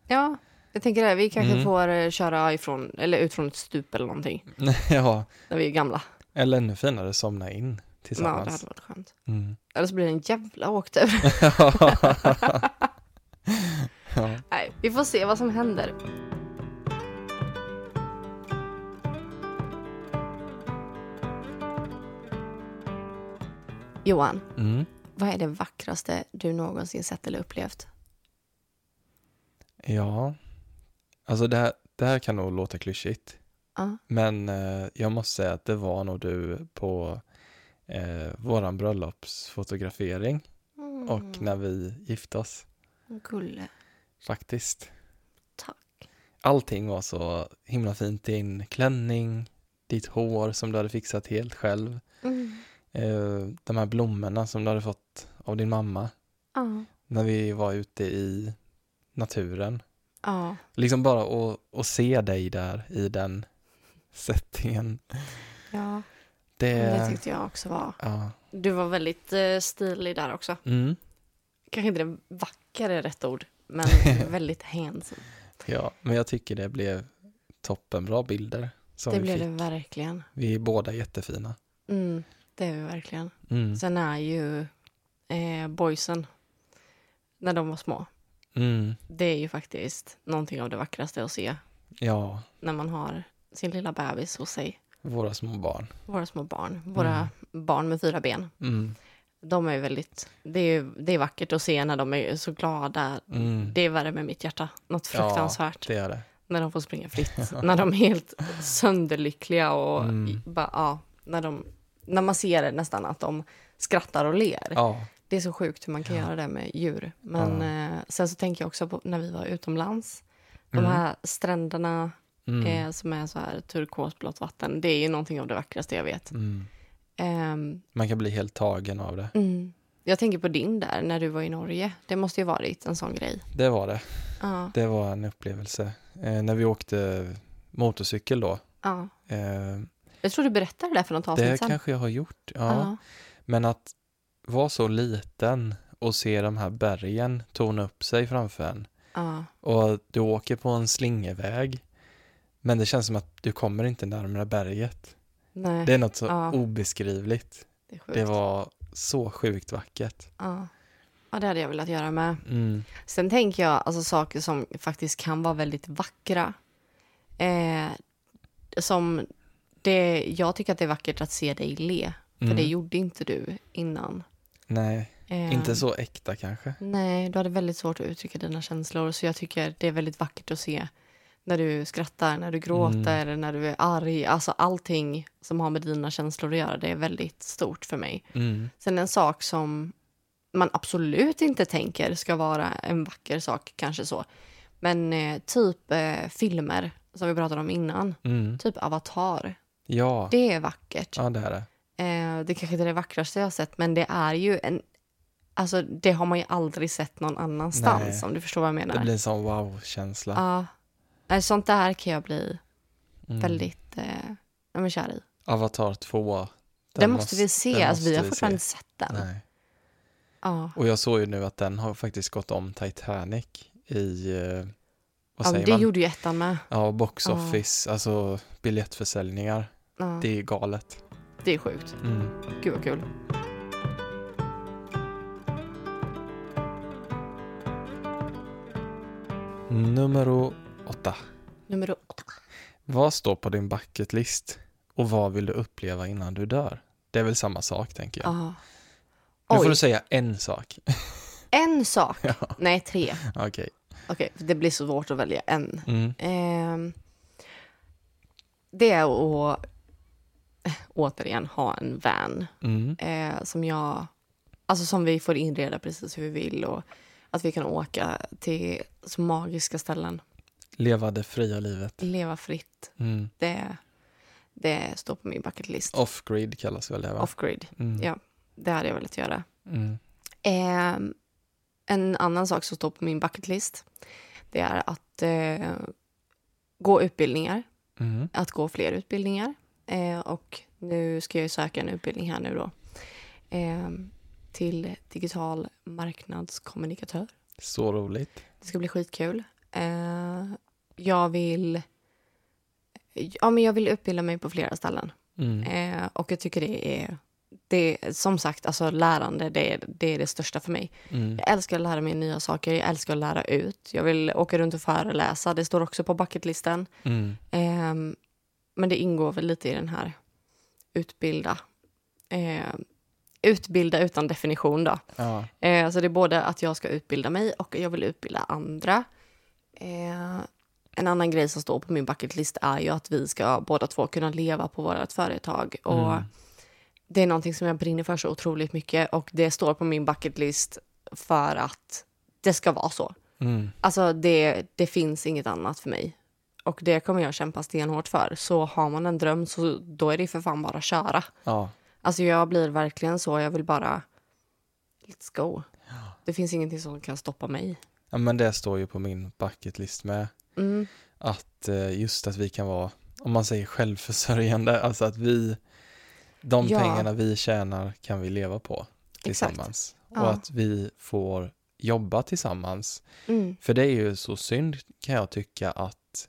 Ja, jag tänker det. Vi kanske Mm. får eh, köra ifrån, eller ut från ett stup eller någonting ja, när vi är gamla. eller ännu finare, somna in Ja, det tillsammans. hade varit skönt. Mm. Eller så blir det en jävla åktur. ja. Nej, vi får se vad som händer. Johan, Mm. vad är det vackraste du någonsin sett eller upplevt? ja, alltså det här, det här kan nog låta klyschigt. Ja. Men eh, jag måste säga att det var nog du på eh, våran bröllopsfotografering Mm, och när vi gifte oss Gulle. faktiskt. Tack. Allting var så himla fint. Din klänning, ditt hår som du hade fixat helt själv. Eh, de här blommorna som du hade fått av din mamma Ja. när vi var ute i naturen. Ja. Liksom bara att, att se dig där i den settingen. ja. Det, Det tyckte jag också var. ja. Du var väldigt eh, stilig där också. Mm, Kanske inte det vackra är rätt ord, men väldigt handsome. ja, men jag tycker det blev toppenbra bilder som Det vi blev fick. det verkligen. Vi är båda jättefina. Mm, det är vi verkligen. Mm. Sen är ju eh, boysen, när de var små, Mm. det är ju faktiskt någonting av det vackraste att se Ja, när man har sin lilla bebis hos sig. Våra små barn. Våra små barn, våra barn med fyra ben. Mm. De är väldigt, det är, det är vackert att se när de är så glada. Mm. Det värmer mitt hjärta, något Ja. fruktansvärt. Det är det. När de får springa fritt, när de är helt sönderlyckliga och Mm. bara, ja, när, de, när man ser det nästan att de skrattar och ler. Ja, Det är så sjukt hur man kan göra det med djur. Men eh, sen så tänker jag också på när vi var utomlands. De Mm. här stränderna mm. eh, som är så här turkosblått vatten. Det är ju någonting av det vackraste jag vet. Mm. Ehm, Man kan bli helt tagen av det. mm. Jag tänker på din där när du var i Norge. Det måste ju varit en sån grej. Det var det. Ja, Det var en upplevelse. Eh, när vi åkte motorcykel då. ja. Eh, Jag tror du berättade det för något avsnitt det sen. kanske jag har gjort. Ja. Ja. Men att vara så liten och se de här bergen torna upp sig framför en. Och du åker på en slingerväg. Men det känns som att du kommer inte närmare berget. Nej, Det är något så Ja. obeskrivligt. det. Det var så sjukt vackert. Ja. ja, det hade jag velat göra med. Mm. Sen tänker jag alltså saker som faktiskt kan vara väldigt vackra. Eh, som det, jag tycker att det är vackert att se dig le. För Mm. det gjorde inte du innan. Nej, Eh, inte så äkta kanske. Nej, du hade väldigt svårt att uttrycka dina känslor. Så jag tycker det är väldigt vackert att se när du skrattar, när du gråter, Mm. när du är arg. Alltså allting som har med dina känslor att göra, det är väldigt stort för mig. Mm. Sen en sak som man absolut inte tänker ska vara en vacker sak, kanske så. Men eh, typ eh, filmer, som vi pratade om innan. Mm. Typ Avatar. Ja, Det är vackert. ja det är det. Eh, det kanske inte är det vackraste jag har sett, men det är ju en... Alltså, det har man ju aldrig sett någon annanstans, Nej. om du förstår vad jag menar. Det blir en sån wow-känsla. Ja. Eh, Sånt där kan jag bli Mm. väldigt eh, kär i. Avatar 2. Den, måste vi se. den Alltså, vi har måste fortfarande inte se. sett den. Nej. Ja. Och jag såg ju nu att den har faktiskt gått om Titanic i, eh, vad Ja, säger det man? gjorde ju ettan med. Ja, box office, alltså biljettförsäljningar. Ja. Det är galet. Det är sjukt. Mm. Gud vad kul. Nummer åtta. Nummer åtta. Vad står på din bucket list och vad vill du uppleva innan du dör? Det är väl samma sak tänker jag. Ja. Nu får Oj. du säga en sak. En sak. Ja. Nej, tre. Okej. Okej, det blir så svårt att välja en. Mm. Ehm, det är att eh, återigen ha en van Mm. eh, som jag, alltså som vi får inreda precis hur vi vill och att vi kan åka till så magiska ställen. Leva det fria livet. Leva fritt. Mm. Det, det står på min bucket list. Off-grid kallas väl det va? Off-grid. Mm. Ja. Det hade jag velat göra. Mm. Ehm, en annan sak som står på min bucket list det är att eh, gå utbildningar, Mm. att gå fler utbildningar. Eh, och nu ska jag söka en utbildning här nu då ehm, till digital marknadskommunikatör. Så roligt. Det ska bli skitkul. Eh, jag vill Ja, men jag vill utbilda mig på flera ställen. Mm. Eh, och jag tycker det är, det som sagt, alltså lärande, det är, det är det största för mig. Mm. Jag älskar att lära mig nya saker, jag älskar att lära ut. Jag vill åka runt och föreläsa, det står också på bucketlisten. Mm. Eh, men det ingår väl lite i den här utbilda. Eh, utbilda utan definition då. Ja. Eh, så det är både att jag ska utbilda mig och jag vill utbilda andra. Eh, en annan grej som står på min bucketlist är ju att vi ska båda två kunna leva på vårt företag. Och Mm. Det är någonting som jag brinner för så otroligt mycket och det står på min bucketlist för att det ska vara så. Mm. Alltså det, det finns inget annat för mig. och det kommer jag kämpa stenhårt för. Så har man en dröm så då är det för fan bara att köra. Ja, Alltså jag blir verkligen så, jag vill bara let's go. Det finns ingenting som kan stoppa mig. ja men det står ju på min bucketlist med. Mm. Att eh, just att vi kan vara, om man säger självförsörjande, alltså att vi, de Ja. pengarna vi tjänar kan vi leva på tillsammans. Ja. Och att vi får jobba tillsammans. Mm. För det är ju så synd kan jag tycka att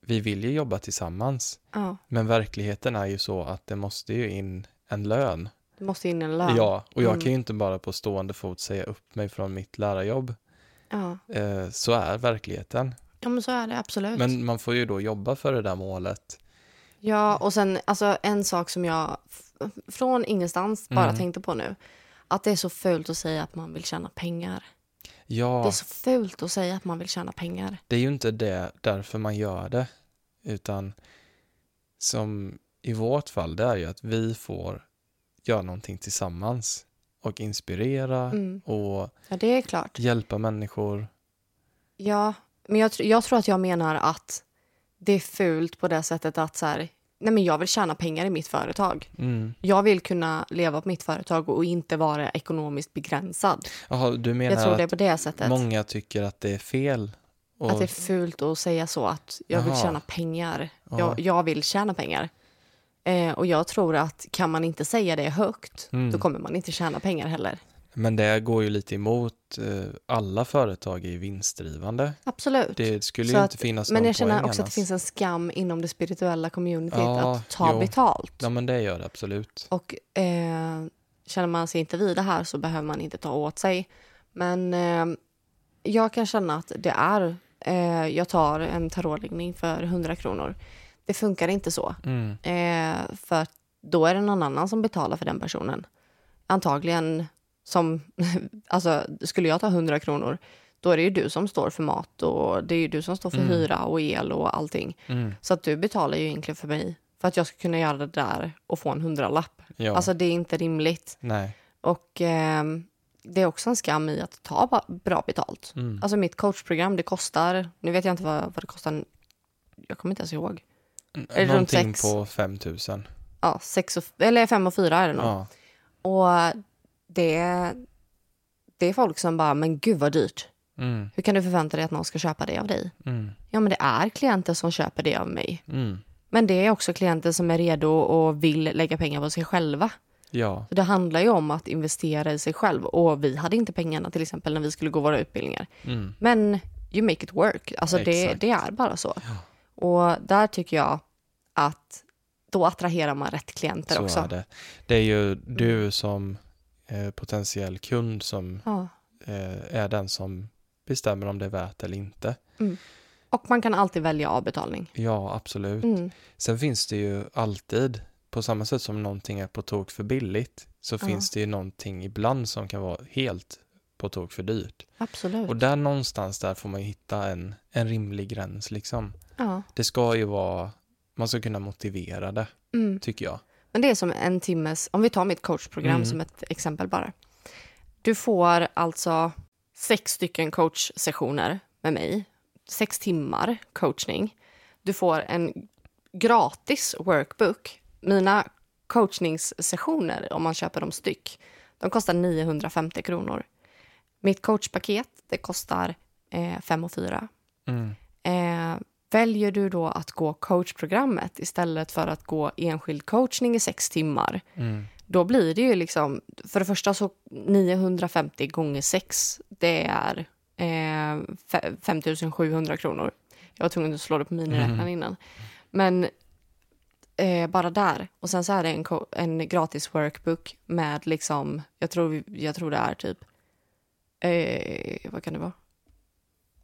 vi vill ju jobba tillsammans. Ja, Men verkligheten är ju så att det måste ju in en lön. det måste in en lön. Ja, och jag Mm. kan ju inte bara på stående fot säga upp mig från mitt lärarjobb. Ja. Eh, så är verkligheten. Ja, men så är det absolut. Men man får ju då jobba för det där målet. Ja, och sen alltså en sak som jag från ingenstans bara Mm. tänkte på nu. Att det är så fult att säga att man vill tjäna pengar. Det Ja, är så fult att säga att man vill tjäna pengar. det är ju inte det därför man gör det. Utan som i vårt fall, det är ju att vi får göra någonting tillsammans. Och inspirera Mm. och Ja, det är klart. hjälpa människor. Ja, men jag, jag tror att jag menar att det är fult på det sättet att så här, nej men jag vill tjäna pengar i mitt företag. Mm. Jag vill kunna leva på mitt företag och inte vara ekonomiskt begränsad. Jaha, du menar Jag tror det är att på det sättet. många tycker att det är fel? Och, Att det är fult att säga så att jag vill Jaha. tjäna pengar. Ja. Jag, jag vill tjäna pengar. Eh, och jag tror att kan man inte säga det högt, Mm. då kommer man inte tjäna pengar heller. Men det går ju lite emot, eh, alla företag är ju vinstdrivande. Absolut. Det skulle ju att- inte finnas Men jag känner också att annars. det finns en skam inom det spirituella communityt Ja, att ta jo. betalt. Ja men det gör det absolut. Och eh, känner man sig inte vid det här så behöver man inte ta åt sig. Men eh, jag kan känna att det är, eh, jag tar en tarotläggning för 100 kronor. Det funkar inte så. Mm. Eh, för att då är det någon annan som betalar för den personen. Antagligen som, alltså skulle jag ta 100 kronor, då är det ju du som står för mat och det är ju du som står för Mm. hyra och el och allting. Mm. Så att du betalar ju egentligen för mig för att jag ska kunna göra det där och få en hundralapp. Ja, Alltså det är inte rimligt. nej. Och ehm, det är också en skam i att ta bra betalt. Mm. Alltså mitt coachprogram, det kostar, nu vet jag inte vad, vad det kostar, jag kommer inte ens ihåg. det runt Någonting sex? på 5000. Ja, sex och, eller fem och fyra är det nog. Ja. Och det, det är folk som bara, men gud vad dyrt. Mm. Hur kan du förvänta dig att någon ska köpa det av dig? Mm. Ja, men det är klienter som köper det av mig. Mm. Men det är också klienter som är redo och vill lägga pengar på sig själva. Ja. Så det handlar ju om att investera i sig själv. Och vi hade inte pengarna till exempel när vi skulle gå våra utbildningar. Mm. Men you make it work. Alltså det, det är bara så. Och där tycker jag att då attraherar man rätt klienter Så också. är det. Det är ju du som eh, potentiell kund som Ja. eh, är den som bestämmer om det är värt eller inte. Och man kan alltid välja avbetalning. Ja, absolut. Mm. Sen finns det ju alltid, på samma sätt som någonting är på tok för billigt, så Ja. finns det ju någonting ibland som kan vara helt på tok för dyrt. Absolut. Och där någonstans där får man hitta en, en rimlig gräns liksom. Ja. Det ska ju vara, man ska kunna motivera det, Mm. tycker jag. Men det är som en timmes, om vi tar mitt coachprogram Mm. som ett exempel bara. Du får alltså sex stycken coachsessioner med mig. Sex timmar coachning. Du får en gratis workbook. Mina coachningssessioner, om man köper dem styck, de kostar 950 kronor. Mitt coachpaket, det kostar eh, 5 och 4. Mm. Eh, väljer du då att gå coachprogrammet istället för att gå enskild coachning i sex timmar, Mm. då blir det ju liksom, för det första så 950 gånger 6, det är eh, fe- 5700 kronor. Jag var tvungen att slå det på miniräknaren innan. Men eh, bara där. Och sen så är det en, en gratis workbook med liksom, jag tror, jag tror det är typ, eh, vad kan det vara?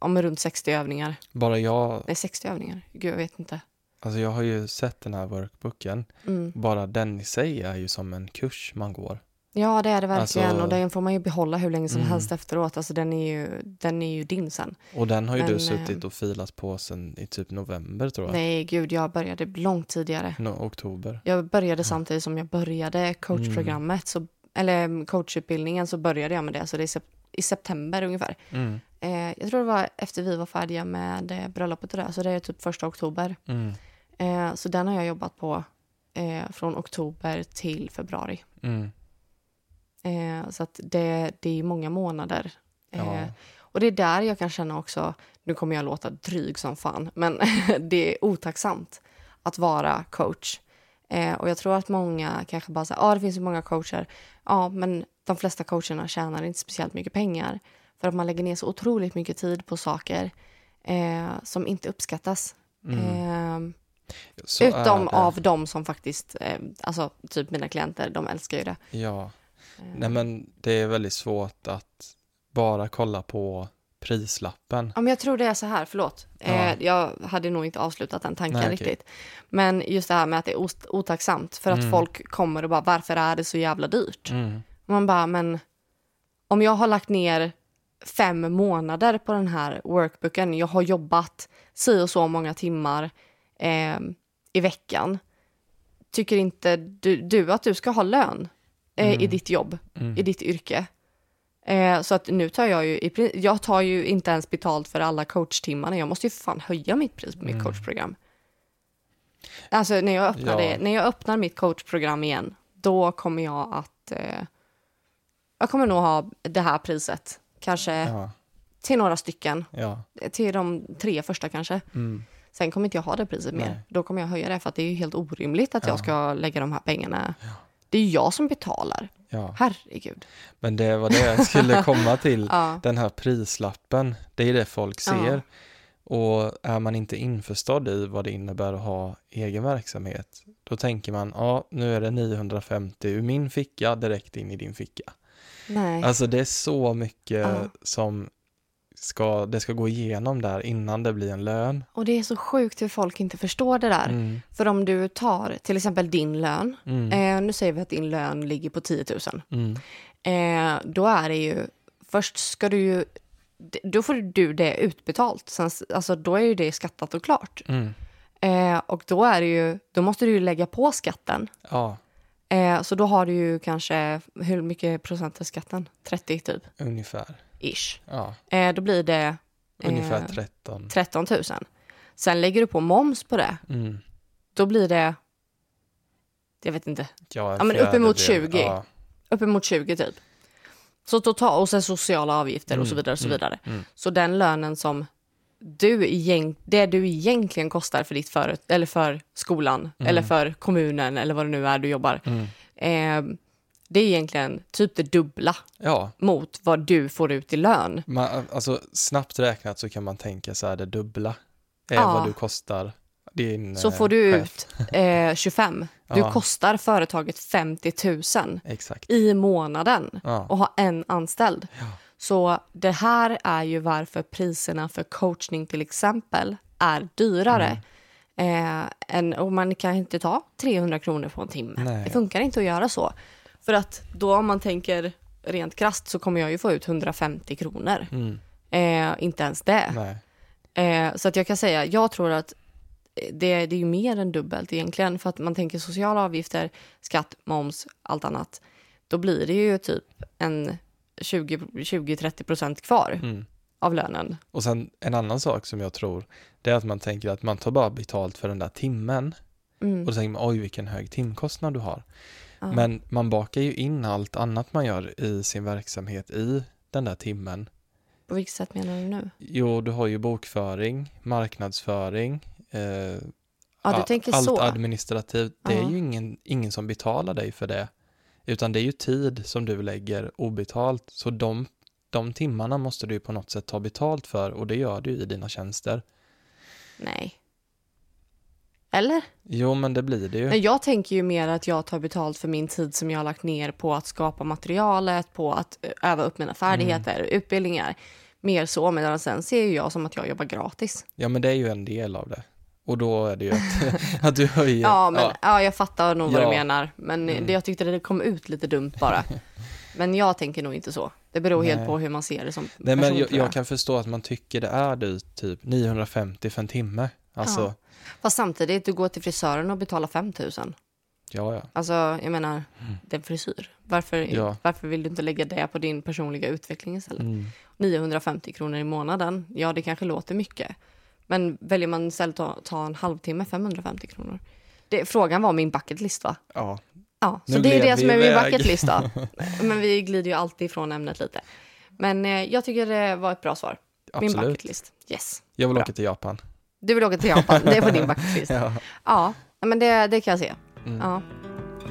Om runt 60 övningar. Bara jag, Nej, 60 övningar. Gud, jag vet inte. alltså jag har ju sett den här workbooken, Mm. bara den i sig är ju som en kurs man går. Ja, det är det verkligen. Alltså- och den får man ju behålla hur länge som Mm. helst efteråt. Alltså, den, är ju, den är ju din sen. Och den har ju Men, du eh, suttit och filat på sen i typ november tror jag. Nej, gud, jag började långt tidigare. No, oktober. Jag började samtidigt som jag började coachprogrammet. Så, eller mm, coachutbildningen så började jag med det. Så det är i september ungefär. Mm. Eh, jag tror det var efter vi var färdiga med eh, bröllopet och det, så det är typ första oktober. Mm. Eh, så den har jag jobbat på eh, från oktober till februari. Mm. Eh, så att det, det är många månader. Ja. Och det är där jag kan känna också, nu kommer jag låta dryg som fan, men det är otacksamt att vara coach. Eh, och jag tror att många kanske bara säger, ja ah, det finns ju många coacher. Ja, men de flesta coacherna tjänar inte speciellt mycket pengar. För att man lägger ner så otroligt mycket tid på saker eh, som inte uppskattas. Eh, Så utom av de som faktiskt, eh, alltså typ mina klienter, de älskar ju det. Ja. Nej men det är väldigt svårt att bara kolla på prislappen. Ja, men jag tror det är så här, förlåt. Ja. Eh, jag hade nog inte avslutat den tanken Nej, riktigt. Men just det här med att det är otacksamt för att Mm. folk kommer och bara, varför är det så jävla dyrt? Mm. Man bara, men om jag har lagt ner fem månader på den här workbooken, jag har jobbat si och så många timmar eh, i veckan. Tycker inte du, du att du ska ha lön eh, i Mm. ditt jobb, Mm. i ditt yrke? Eh, så att nu tar jag ju, i, jag tar ju inte ens betalt för alla coachtimmarna. Jag måste ju fan höja mitt pris på mitt Mm. coachprogram. Alltså när jag, öppnar Ja. det, när jag öppnar mitt coachprogram igen, då kommer jag att... Eh, jag kommer nog ha det här priset. Kanske Ja. till några stycken. Ja. Till de tre första kanske. Mm. Sen kommer inte jag ha det priset mer. Nej. Då kommer jag höja det för att det är ju helt orimligt att Ja. jag ska lägga de här pengarna. Det är jag som betalar. ja. Herregud. Men det var det jag skulle komma till. Ja. Den här prislappen, det är det folk ser. Ja. Och är man inte införstådd i vad det innebär att ha egen verksamhet, då tänker man, ja, nu är det 950 ur min ficka direkt in i din ficka. Nej. Alltså det är så mycket Ja. som ska, det ska gå igenom där innan det blir en lön. Och det är så sjukt hur folk inte förstår det där. Mm. För om du tar till exempel din lön. Mm. Eh, nu säger vi att din lön ligger på 10 000. Mm. Eh, då är det ju, först ska du ju, då får du det utbetalt. Sen, alltså då är ju det skattat och klart. Mm. Eh, och då är det ju, då måste du ju lägga på skatten. Ja, Eh, så då har du ju kanske, hur mycket procent är skatten? 30 typ, ungefär. ish. Ja, Eh, då blir det ungefär Eh, 13. 13 000. Sen lägger du på moms på det. Mm. Då blir det, jag vet inte, Ja, Ja, men uppemot fjärdedel. 20. Ja. uppemot 20 typ. Så totalt, och sen sociala avgifter och så Mm, vidare och så mm, vidare. mm. Så den lönen som du egent, det du egentligen kostar för ditt för, eller för skolan eller för kommunen eller vad det nu är du jobbar. Mm. Eh, det är egentligen typ det dubbla Ja, mot vad du får ut i lön. man, alltså snabbt räknat så kan man tänka så här det dubbla är Ja. vad du kostar din Så eh, får du chef. ut eh, 25. Du Ja. kostar företaget 50 000 Exakt. i månaden och ha en anställd. Så det här är ju varför priserna för coachning till exempel är dyrare. Mm. Eh, än, och man kan inte ta 300 kronor på en timme. Nej. Det funkar inte att göra så. För att då om man tänker rent krasst så kommer jag ju få ut 150 kronor. Mm. Eh, inte ens det. Eh, så att jag kan säga, jag tror att det, det är ju mer än dubbelt egentligen. För att man tänker sociala avgifter, skatt, moms, allt annat. Då blir det ju typ en 20-30 procent kvar Mm. av lönen. Och sen en annan sak som jag tror, det är att man tänker att man tar bara betalt för den där timmen. Mm. Och då tänker man, oj vilken hög timkostnad du har. Ja. Men man bakar ju in allt annat man gör i sin verksamhet i den där timmen. På vilket sätt menar du nu? Jo, du har ju bokföring, marknadsföring, eh, Ja, du a- tänker allt så. administrativt. Det är Ja. ju ingen, ingen som betalar dig för det. Utan det är ju tid som du lägger obetalt. Så de, de timmarna måste du ju på något sätt ta betalt för och det gör du i dina tjänster. Nej. Eller? Jo, men det blir det ju. Jag tänker ju mer att jag tar betalt för min tid som jag har lagt ner på att skapa materialet, på att eh, öva upp mina färdigheter, Mm. utbildningar. Mer så, medan sen ser ju jag som att jag jobbar gratis. Ja, men det är ju en del av det. Och då är det ju att, att du höjer. Ja, men ja. jag fattar nog vad Ja. du menar. Men Mm. det, jag tyckte det kom ut lite dumt bara. men jag tänker nog inte så. Det beror helt Nej. på hur man ser det som Nej, men person, jag, tror jag. jag kan förstå att man tycker det är dyrt, typ 950 för en timme. Alltså, Fast samtidigt, du går till frisören och betalar 5 000. Ja, ja. Alltså, jag menar, det är en frisyr. Varför, Ja. varför vill du inte lägga det på din personliga utveckling istället? Mm. 950 kronor i månaden, ja det kanske låter mycket. Men väljer man istället att ta en halvtimme, 550 kronor. Det, frågan var min bucket list va? ja. Ja, så Nu det är det som är min iväg. bucket list då. Men vi glider ju alltid ifrån ämnet lite. Men eh, jag tycker det var ett bra svar. Min Absolut. list. Yes. Jag vill Bra. åka till Japan. Du vill åka till Japan, det är på din bucket list. Ja. Ja, men det, det kan jag se. Mm. Ja.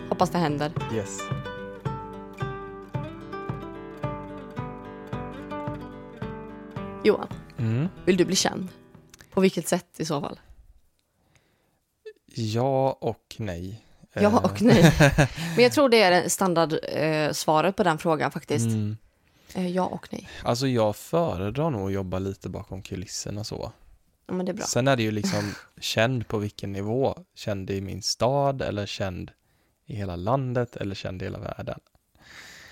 Hoppas det händer. Yes. Johan, Mm. vill du bli känd? På vilket sätt i så fall? Ja och nej. Ja Eh, och nej. Men jag tror det är standardsvaret eh, på den frågan faktiskt. Mm. Eh, ja och nej. Alltså jag föredrar nog att jobba lite bakom kulisserna så. Ja, men det är bra. Sen är det ju liksom känd på vilken nivå. Känd i min stad eller känd i hela landet eller känd i hela världen.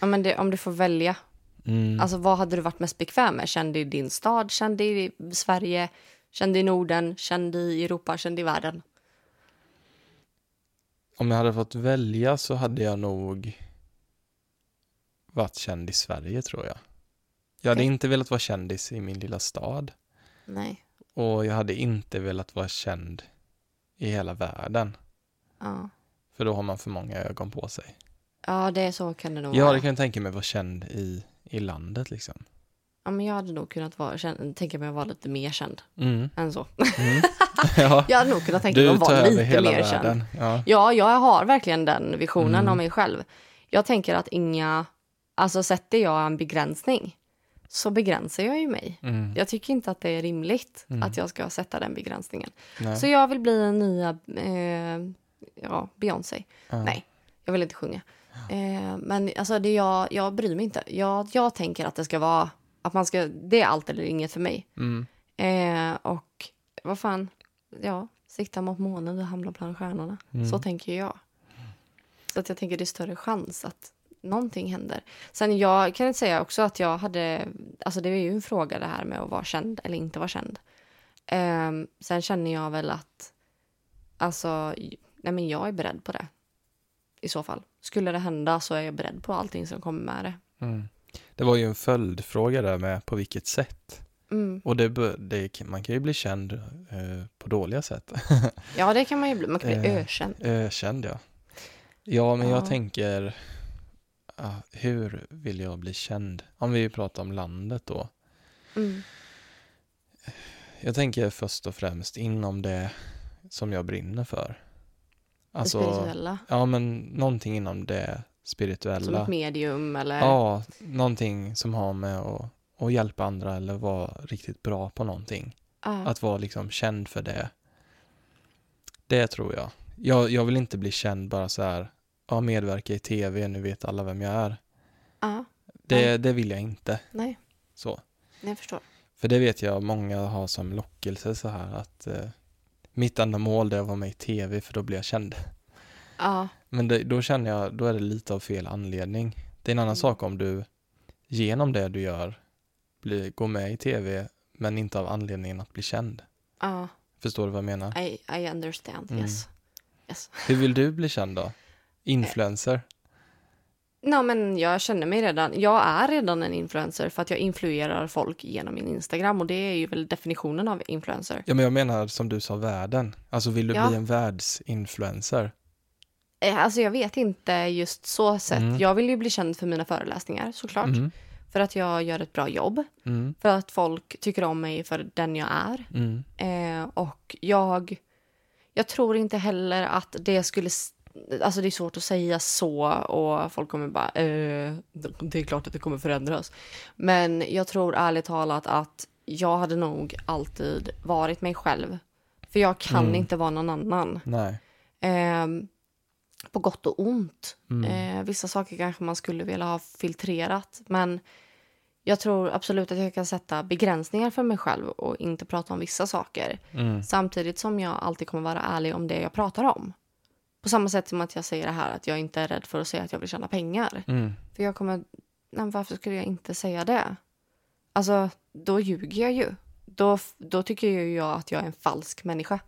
Ja, men det, om du får välja, Mm. alltså vad hade du varit mest bekväm med? Känd i din stad, känd i Sverige, känd i Norden, känd i Europa, känd i världen? Om jag hade fått välja så hade jag nog varit känd i Sverige tror jag. Jag hade Okej. inte velat vara kändis i min lilla stad. Nej. Och jag hade inte velat vara känd i hela världen. Ja. För då har man för många ögon på sig. ja, det är så kan det nog Ja, vara. det kan jag tänka mig vara känd i, i landet liksom. Ja, men jag hade nog kunnat vara, tänka mig att vara lite mer känd Mm. än så. Mm. ja. Jag hade nog kunnat tänka mig att vara lite mer känd. Ja. Ja, jag har verkligen den visionen Mm. om mig själv. Jag tänker att inga, alltså sätter jag en begränsning så begränsar jag ju mig. Mm. Jag tycker inte att det är rimligt Mm. att jag ska sätta den begränsningen. Nej. Så jag vill bli den nya eh, ja, Beyoncé. Ja. Nej, jag vill inte sjunga. Eh, men alltså det jag, jag bryr mig inte. Jag, jag tänker att det ska vara, att man ska, det är allt eller inget för mig. Mm. Eh, och vad fan, ja, sikta mot månen och hamna bland stjärnorna. Mm. Så tänker jag. Så att jag tänker det är större chans att någonting händer. Sen jag kan inte säga också att jag hade, alltså det är ju en fråga det här med att vara känd eller inte vara känd. Ehm, sen känner jag väl att, alltså, nej men jag är beredd på det. I så fall. Skulle det hända så är jag beredd på allting som kommer med det. Mm. Det var ju en följdfråga där med på vilket sätt. Mm. Och det, det, man kan ju bli känd eh, på dåliga sätt. Ja, det kan man ju bli. Man kan bli Eh, ökänd. Ökänd ja. Ja, men Ja. jag tänker, ah, hur vill jag bli känd? Om vi pratar om landet då. Mm. Jag tänker först och främst inom det som jag brinner för. Det Alltså, spirituella. ja men någonting inom det Som spirituella. ett medium eller? Ja, någonting som har med att, att hjälpa andra eller vara riktigt bra på någonting. Ja. Att vara liksom känd för det. Det tror jag. Jag, jag vill inte bli känd bara så här, ja medverka i tv, nu vet alla vem jag är. ja. Det, det vill jag inte. Nej, Så. jag förstår. För det vet jag många har som lockelse så här att eh, mitt enda mål det är att vara med i tv för då blir jag känd. Ja, Men det, då känner jag, då är det lite av fel anledning. Det är en annan Mm. sak om du genom det du gör blir, går med i tv men inte av anledningen att bli känd. ja. Förstår du vad jag menar? I, I understand, Mm. yes. yes. Hur vill du bli känd då? Influencer? No, men jag känner mig redan, jag är redan en influencer för att jag influerar folk genom min Instagram och det är ju väl definitionen av influencer. Ja men jag menar som du sa världen. Alltså vill du Ja. bli en världsinfluencer? Eh, Alltså jag vet inte just så sett. Mm. Jag vill ju bli känd för mina föreläsningar såklart. Mm, För att jag gör ett bra jobb. mm, För att folk tycker om mig för den jag är. mm, Eh, och jag, jag tror inte heller att det skulle... Alltså det är svårt att säga så och folk kommer bara... Eh, det är klart att det kommer förändras. Men jag tror ärligt talat att jag hade nog alltid varit mig själv. För jag kan Mm. inte vara någon annan. nej. Ehm, på gott och ont. Mm. Eh, vissa saker kanske man skulle vilja ha filtrerat. Men jag tror absolut att jag kan sätta begränsningar för mig själv och inte prata om vissa saker. Mm, Samtidigt som jag alltid kommer vara ärlig om det jag pratar om. På samma sätt som att jag säger det här att jag inte är rädd för att säga att jag vill tjäna pengar. mm, För jag kommer... Nej, varför skulle jag inte säga det? Alltså, då ljuger jag ju. Då, då tycker ju jag att jag är en falsk människa.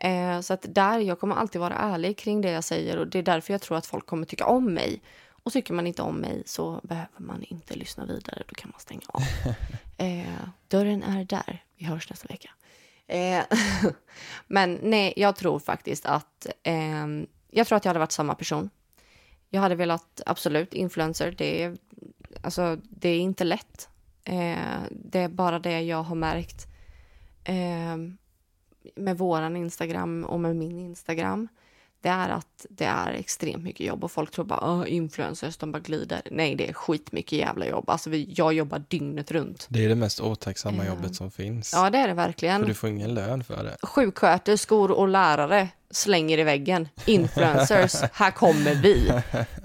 Eh, så att där, jag kommer alltid vara ärlig kring det jag säger och det är därför jag tror att folk kommer tycka om mig. Och tycker man inte om mig så behöver man inte lyssna vidare, då kan man stänga av. eh, dörren är där, vi hörs nästa vecka. Eh, men nej, jag tror faktiskt att eh, jag tror att jag hade varit samma person. Jag hade velat, absolut, influencer, det är, alltså, det är inte lätt. Eh, det är bara det jag har märkt eh, med våran Instagram och med min Instagram. Det är att det är extremt mycket jobb och folk tror bara influencers, de bara glider. Nej, det är skitmycket jävla jobb. Alltså vi, jag jobbar dygnet runt. Det är det mest otacksamma Eh, jobbet som finns. Ja, det är det verkligen. För du får ingen lön för det. Sjuksköterskor och lärare slänger i väggen. Influencers, här kommer vi.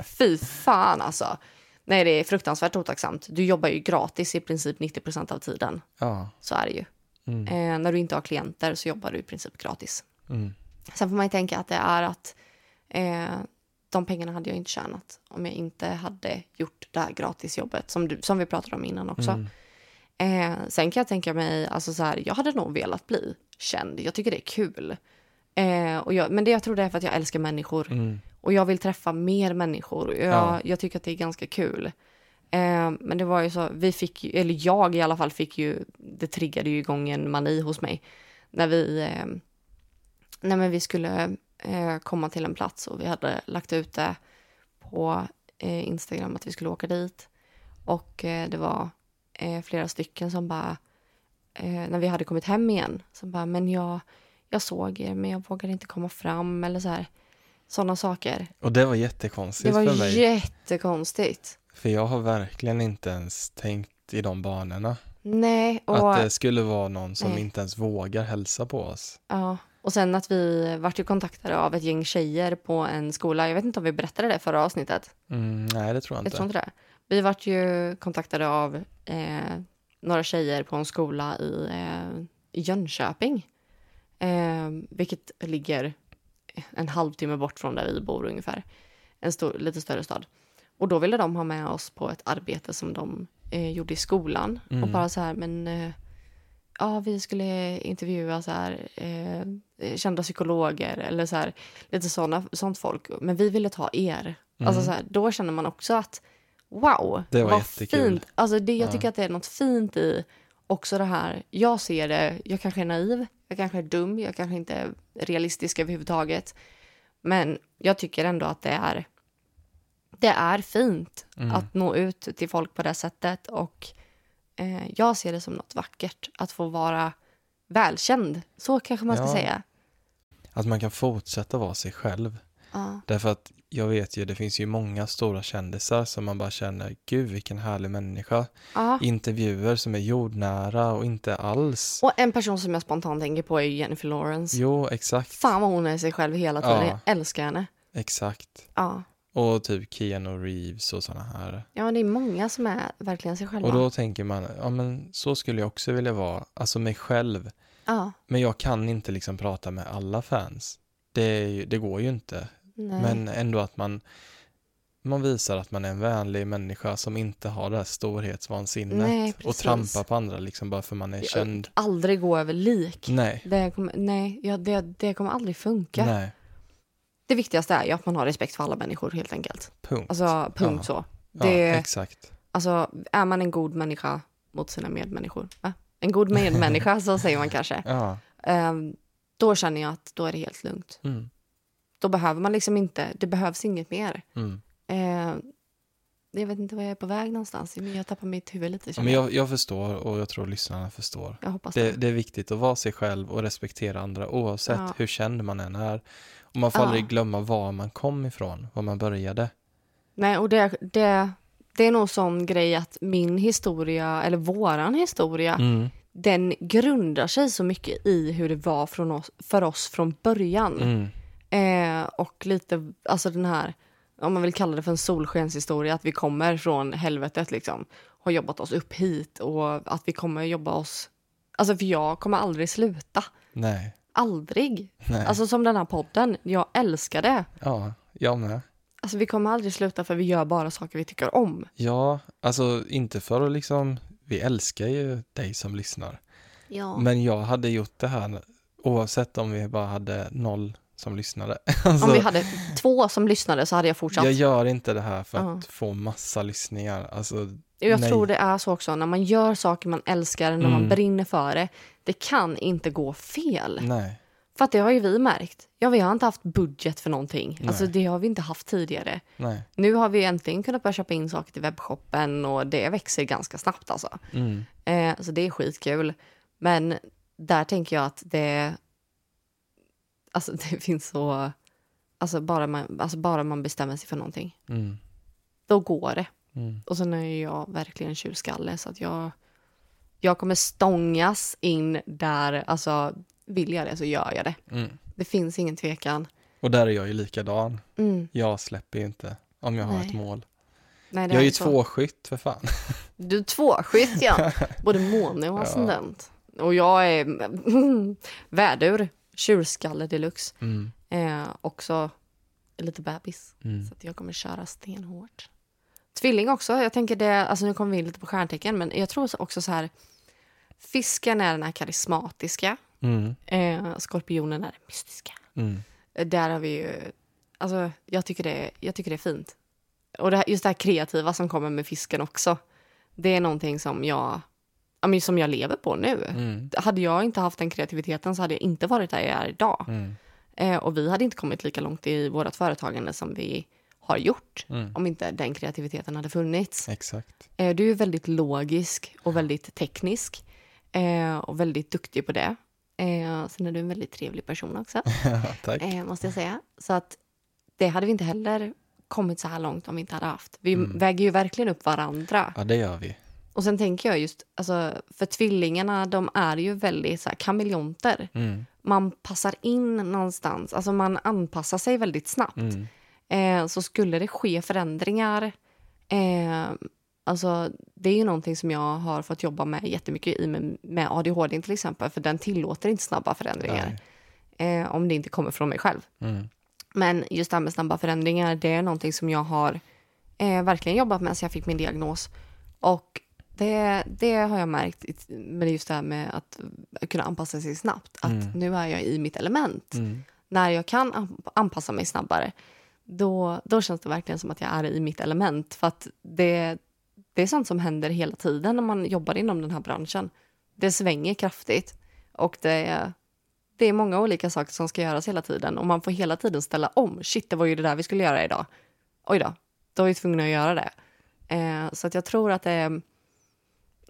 Fy fan alltså. Nej, det är fruktansvärt otacksamt. Du jobbar ju gratis i princip 90% av tiden. Ja. Så är det ju. Mm. Eh, när du inte har klienter så jobbar du i princip gratis. Mm. Sen får man ju tänka att det är att eh, de pengarna hade jag inte tjänat om jag inte hade gjort det här gratisjobbet som, du, som vi pratade om innan också. Mm. Eh, sen kan jag tänka mig, alltså så här, jag hade nog velat bli känd. Jag tycker det är kul. Eh, och jag, men det jag tror det är för att jag älskar människor. Mm. Och jag vill träffa mer människor. Jag, Ja. jag tycker att det är ganska kul. Eh, men det var ju så, vi fick ju, eller jag i alla fall fick ju, det triggade ju igång en mani hos mig. När vi, eh, när men vi skulle eh, komma till en plats och vi hade lagt ut det på eh, Instagram att vi skulle åka dit. Och eh, det var flera stycken som bara, när vi hade kommit hem igen, som bara, men jag, jag såg er men jag vågade inte komma fram eller så här. Sådana saker. Och det var jättekonstigt Det var för mig. jättekonstigt. För jag har verkligen inte ens tänkt i de banorna. Nej, och, Att det skulle vara någon som Nej. inte ens vågar hälsa på oss. ja, och sen att vi vart ju kontaktade av ett gäng tjejer på en skola. Jag vet inte om vi berättade det förra avsnittet. Mm, nej, det tror jag Jag inte. tror inte det. Vi vart ju kontaktade av eh, några tjejer på en skola i, eh, Jönköping. Eh, vilket ligger en halvtimme bort från där vi bor ungefär. En stor, lite större stad. Och då ville de ha med oss på ett arbete som de eh, gjorde i skolan. Och Mm. bara så här, men eh, ja, vi skulle intervjua så här, eh, kända psykologer eller så här, lite såna, sånt folk. Men vi ville ta er. Alltså så här, då känner man också att wow, Mm. Det var vad jättekul. fint. Alltså det, jag Ja. tycker att det är något fint i också det här. Jag ser det, jag kanske är naiv, jag kanske är dum, jag kanske inte är realistisk överhuvudtaget. Men jag tycker ändå att det är, det är fint Mm. att nå ut till folk på det sättet. Och eh, jag ser det som något vackert att få vara välkänd. Så kanske man ska Ja. säga. Att man kan fortsätta vara sig själv. Ja. Därför att jag vet ju, det finns ju många stora kändisar som man bara känner, gud vilken härlig människa. Ja. Intervjuer som är jordnära och inte alls. Och en person som jag spontant tänker på är Jennifer Lawrence. Jo, exakt. Fan vad hon är sig själv hela tiden. Ja. Jag älskar henne. Exakt. Ja. Och typ Keanu Reeves och sådana här. ja, det är många som är verkligen sig själva. Och då tänker man, ja men så skulle jag också vilja vara. Alltså mig själv. Ja, Men jag kan inte liksom prata med alla fans. Det, det går ju inte. nej. Men ändå att man, man visar att man är en vänlig människa som inte har det här storhetsvansinnet. Nej, och trampar på andra liksom bara för man är Jag- känd. Aldrig gå över lik. Nej, Det kommer, nej, ja, det, det kommer aldrig funka. nej, Det viktigaste är ju att man har respekt för alla människor helt enkelt. punkt. Alltså punkt Ja. så. ja, Det, exakt. alltså, är man en god människa mot sina medmänniskor, va? en god medmänniska så säger man kanske, Ja, Ehm, då känner jag att då är det helt lugnt. mm, Då behöver man liksom inte, det behövs inget mer. mm. Ehm, jag vet inte var jag är på väg någonstans, men jag tappar mitt huvud lite. Ja, men jag. jag, förstår och jag tror lyssnarna förstår. Det, det. det är viktigt att vara sig själv och respektera andra oavsett Ja. hur känd man än är. Och man får Ja. aldrig glömma var man kom ifrån, var man började. Nej, och det, det, det är nog sån grej att min historia, eller våran historia, Mm, den grundar sig så mycket i hur det var från oss, för oss från början. mm, Eh, och lite, alltså den här, om man vill kalla det för en solskenshistoria, att vi kommer från helvetet liksom, har jobbat oss upp hit och att vi kommer jobba oss, alltså för jag kommer aldrig sluta. nej, Aldrig. nej. Alltså som den här podden, jag älskar det. ja, jag med. Alltså vi kommer aldrig sluta för vi gör bara saker vi tycker om. Ja, alltså inte för att liksom, vi älskar ju dig som lyssnar. Ja. Men jag hade gjort det här oavsett om vi bara hade noll som lyssnade. Alltså, Om vi hade två som lyssnade så hade jag fortsatt. jag gör inte det här för att Ja. få massa lyssningar. Alltså, Jag nej. tror det är så också, när man gör saker man älskar, när man Mm. brinner för det, det kan inte gå fel. nej. För att det har ju vi märkt. Ja, vi har inte haft budget för någonting. Nej. Alltså det har vi inte haft tidigare. Nej. Nu har vi äntligen kunnat börja köpa in saker till webbshoppen och det växer ganska snabbt alltså. Mm. Eh, så det är skitkul. Men där tänker jag att det, alltså det finns så, alltså bara man, alltså bara man bestämmer sig för någonting, Mm. då går det. Mm. Och sen är jag verkligen tjurskalle så att jag, jag kommer stångas in där, alltså vill jag det så gör jag det. Mm. Det finns ingen tvekan. Och där är jag ju likadan. Mm. Jag släpper ju inte om jag har Nej. ett mål. Nej, Jag är ju så. tvåskytt för fan. Du är tvåskytt ja. Både måne och Ja. ascendent. Och jag är vädur, tjurskalle deluxe. Mm. Eh, också lite bebis. Mm. Så att jag kommer köra stenhårt. Tvilling också. Jag tänker det, alltså nu kommer vi in lite på stjärntecken, men jag tror också så här. Fisken är den här karismatiska. Mm. Eh, skorpionen är den mystiska. Mm. Där har vi ju, alltså jag tycker det, jag tycker det är fint. Och det här, just det här kreativa som kommer med fisken också. Det är någonting som jag, som jag lever på nu. Mm. Hade jag inte haft den kreativiteten så hade jag inte varit där jag är idag. Mm. Eh, och vi hade inte kommit lika långt i vårt företagande som vi har gjort Mm. om inte den kreativiteten hade funnits. Exakt. Eh, du är väldigt logisk och väldigt teknisk eh, och väldigt duktig på det. Eh, sen är du en väldigt trevlig person också, Tack. eh, måste jag säga. Så att det hade vi inte heller kommit så här långt om vi inte hade haft. Vi Mm. väger ju verkligen upp varandra. Ja, det gör vi. Och sen tänker jag just, alltså, för tvillingarna, de är ju väldigt så här, kameleonter. Mm. Man passar in någonstans, alltså man anpassar sig väldigt snabbt. Mm. Eh, så skulle det ske förändringar, eh, alltså det är ju någonting som jag har fått jobba med jättemycket i med, med ADHD till exempel, för den tillåter inte snabba förändringar eh, om det inte kommer från mig själv. Mm. Men just det här med snabba förändringar, det är någonting som jag har eh, verkligen jobbat med sedan jag fick min diagnos. Och det, det har jag märkt med just det här med att kunna anpassa sig snabbt. Att Mm. nu är jag i mitt element. Mm. När jag kan an- anpassa mig snabbare, då, då känns det verkligen som att jag är i mitt element. För att det, det är sånt som händer hela tiden när man jobbar inom den här branschen. Det svänger kraftigt och det, det är många olika saker som ska göras hela tiden och man får hela tiden ställa om. Shit, det var ju det där vi skulle göra idag. Oj då, då är vi tvungna att göra det. Eh, så att jag tror att det är...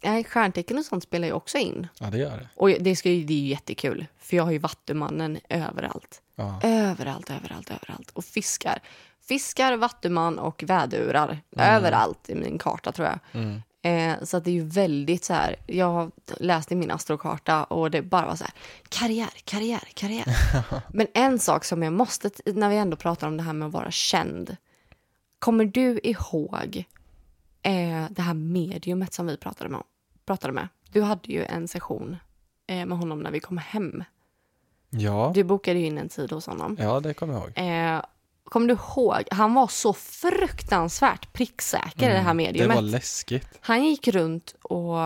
Nej, stjärntecken och sånt spelar ju också in. Ja, det gör det. Och det, ska ju, det är ju jättekul, för jag har ju vattumannen överallt. Ja. Överallt, överallt, överallt. Och fiskar. Fiskar, vattuman och vädurar. Mm. Överallt i min karta tror jag. Mm. Eh, så det är ju väldigt så här, jag har läst i min astrokarta och det bara var så här, karriär, karriär, karriär. Men en sak som jag måste, när vi ändå pratar om det här med att vara känd. Kommer du ihåg eh, det här mediumet som vi pratade med? Pratade med? Du hade ju en session eh, med honom när vi kom hem. Ja. Du bokade ju in en tid hos honom. ja, det kommer jag ihåg. Eh, kommer du ihåg? Han var så fruktansvärt pricksäker i det här Mm. Det mediumet. var läskigt. Han gick runt och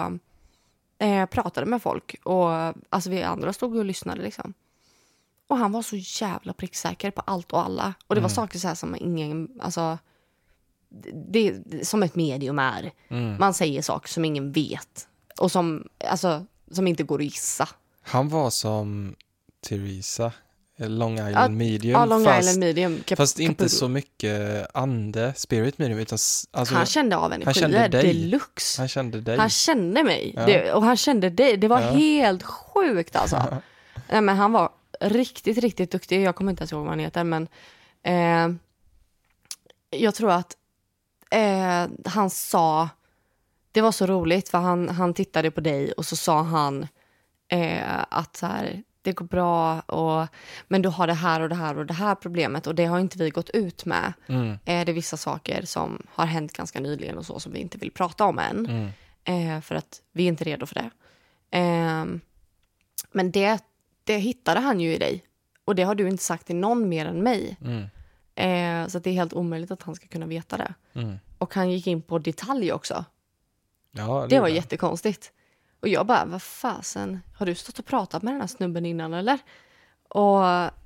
eh, pratade med folk och alltså vi andra stod och lyssnade liksom. Och han var så jävla pricksäker på allt och alla. Och det var saker så här som ingen, alltså det, det som ett medium är. Mm. Man säger saker som ingen vet och som, alltså, som inte går att gissa. Han var som Theresa, eh, Long Island Ja, medium. Ja, Long fast, Island medium. Cap- fast inte Capullo. så mycket ande, spirit medium, utan alltså, han kände av energier kände dig. deluxe. han kände dig. Han kände mig Ja. det, och han kände dig. Det var Ja. helt sjukt alltså. Nej, men han var riktigt, riktigt duktig. Jag kommer inte ens ihåg vad han heter, men eh, jag tror att eh, han sa, det var så roligt för han, han tittade på dig och så sa han eh, att så här, det går bra, och, men du har det här och det här och det här problemet och det har inte vi gått ut med. Mm, Eh, det är vissa saker som har hänt ganska nyligen och så som vi inte vill prata om än. mm, Eh, för att vi är inte redo för det. Eh, men det, det hittade han ju i dig. Och det har du inte sagt till någon mer än mig. mm, Eh, så det är helt omöjligt att han ska kunna veta det. mm. Och han gick in på detalj också. Ja, Det var gjorde jättekonstigt. Och jag bara, vad fasen, har du stått och pratat med den här snubben innan eller? Och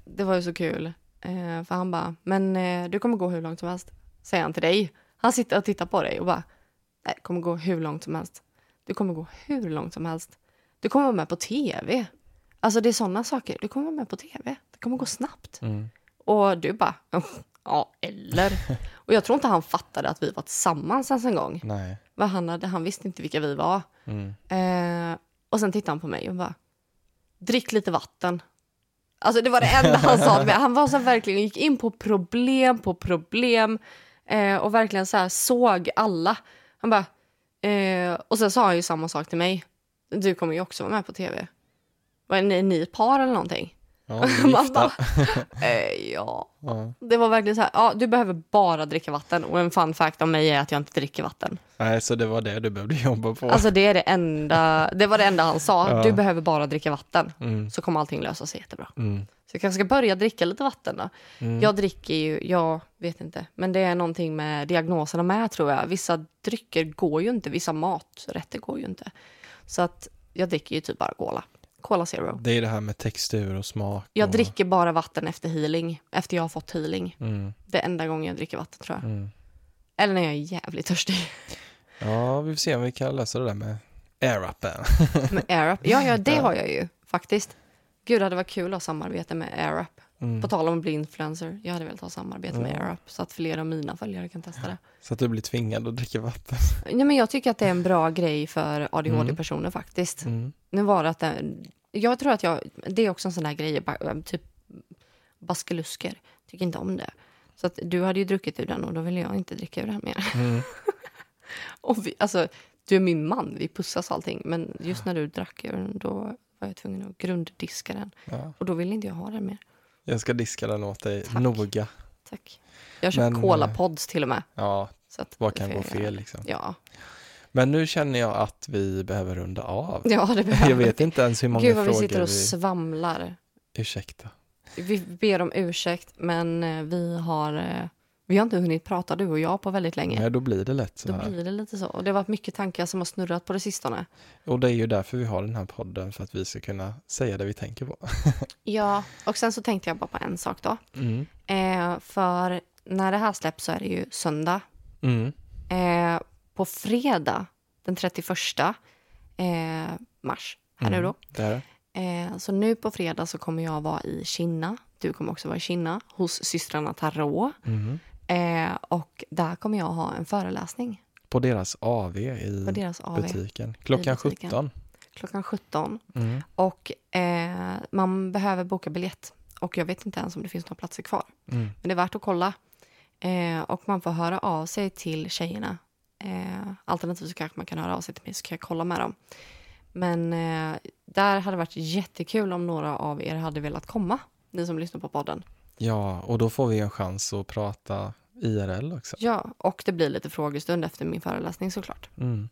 det var ju så kul. Eh, för han bara, men eh, du kommer gå hur långt som helst. Säger han till dig. Han sitter och tittar på dig och bara, nej, det kommer gå hur långt som helst. Du kommer gå hur långt som helst. Du kommer vara med på tv. Alltså det är sådana saker. Du kommer vara med på tv. Det kommer gå snabbt. Mm. Och du bara, ja, eller? Och jag tror inte han fattade att vi var tillsammans ens en gång. Nej. Vad han, hade, han visste inte vilka vi var. Mm. Eh, och sen tittade han på mig och bara, drick lite vatten. Alltså det var det enda han sa till mig. Han var så verkligen, gick in på problem på problem eh, och verkligen så här såg alla. Han bara, eh, och sen sa han ju samma sak till mig. Du kommer ju också vara med på tv. Var ni, ni ett par eller någonting? Ja, Man bara, eh, ja. Ja. Det var verkligen så här, ja, du behöver bara dricka vatten. Och en fun fact om mig är att jag inte dricker vatten. Nej, så det var det du behövde jobba på. Alltså det är det enda, det var det enda han sa. Ja. Du behöver bara dricka vatten. Mm. Så kommer allting lösa sig jättebra. Mm. Så jag kanske ska börja dricka lite vatten då. Mm. Jag dricker ju, jag vet inte, men det är någonting med diagnoserna med tror jag. Vissa drycker går ju inte, vissa maträtter går ju inte. Så att jag dricker ju typ bara cola. Cola zero. Det är det här med textur och smak. Jag och... dricker bara vatten efter healing, efter jag har fått healing. Mm. Det är enda gången jag dricker vatten tror jag. Mm. Eller när jag är jävligt törstig. Ja, vi får se om vi kan lösa det där med air-upen. Med AirUp. Ja, ja, det har jag ju faktiskt. Gud, det hade varit kul att ha samarbete med AirUp. Mm. På tal om att bli influencer. Jag hade velat ha samarbete med. AirUp så att fler av mina följare kan testa det. Så att du blir tvingad att dricka vatten. Nej, men jag tycker att det är en bra grej för ADHD-personer faktiskt. Mm. Nu var det att det, jag tror att jag, det är också en sån här grej, ba- typ baskelusker. Tycker inte om det. Så att du hade ju druckit ur den och då vill jag inte dricka ur den mer. Mm. Och vi, alltså, du är min man, vi pussas och allting. Men just när du drack ur den, då var jag tvungen att grunddiska den. Ja. Och då vill inte jag ha den mer. Jag ska diska den åt dig Tack. noga. Tack. Jag Men, Cola-pods till och med. Ja, vad kan gå fel liksom. Ja, Men nu känner jag att vi behöver runda av. ja det behöver Jag vet inte ens hur många Gud vad vi frågor sitter och vi... svamlar. Ursäkta. Vi ber om ursäkt, men eh, vi har, eh, vi har inte hunnit prata du och jag på väldigt länge. Nej, då blir det lätt så Då här. blir det lite så. Och det har varit mycket tankar som har snurrat på det sistone. Och det är ju därför vi har den här podden, för att vi ska kunna säga det vi tänker på. Ja, och sen så tänkte jag bara på en sak då. Mm. Eh, för när det här släpps så är det ju söndag. Mm. Eh, på fredag den 31 eh, mars, här nu då. Där. Eh, så nu på fredag så kommer jag vara i Kina. Du kommer också vara i Kina hos systrarna Tarot. Mm. Eh, och där kommer jag ha en föreläsning På deras AV i deras AV butiken. Klockan butiken. 17. klockan 17. Mm. Och eh, man behöver boka biljett. Och jag vet inte ens om det finns några platser kvar. Mm. Men det är värt att kolla. Eh, och man får höra av sig till tjejerna. Eh, alternativt så kanske man kan höra av sig till mig så kan jag kolla med dem. Men eh, där hade det varit jättekul om några av er hade velat komma. Ni som lyssnar på podden. Ja, och då får vi en chans att prata IRL också. Ja, och det blir lite frågestund efter min föreläsning såklart. Mm.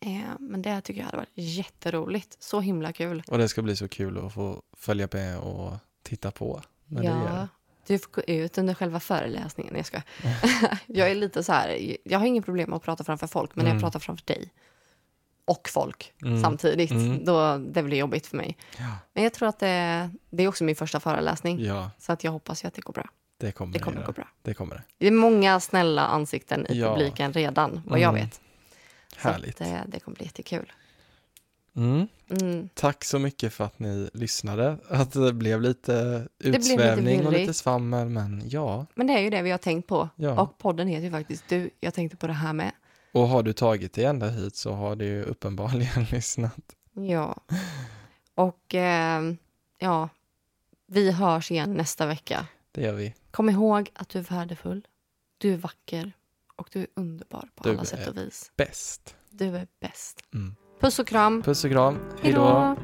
Eh, men det tycker jag hade varit jätteroligt. Så himla kul. Och det ska bli så kul att få följa med och titta på. När det ja, är. du får gå ut under själva föreläsningen. Jag, ska. jag är lite så här, jag har inget problem med att prata framför folk, men när jag Mm. pratar framför dig och folk Mm. samtidigt, Mm. då det blir jobbigt för mig. Ja. Men jag tror att det, det är också min första föreläsning, ja, så att jag hoppas ju att det går bra. det kommer Det kommer gå bra. Det kommer det. Det är många snälla ansikten i Ja. publiken redan, vad jag Mm. vet. Härligt. Så att, eh, det kommer bli jättekul. Mm. Mm. Tack så mycket för att ni lyssnade. Att det blev lite lite utsvävning och virrigt. lite svammel, men ja. Men det är ju det vi har tänkt på. Ja. Och podden heter ju faktiskt Du, jag tänkte på det här med. Och har du tagit dig ända hit så har du ju uppenbarligen lyssnat. Ja. Och eh, ja, vi hörs igen nästa vecka. Det gör vi. Kom ihåg att du är värdefull, du är vacker och du är underbar på Du alla är- sätt och vis. Bäst. Du är bäst. Mm. Puss och kram. Puss och kram. Hej då.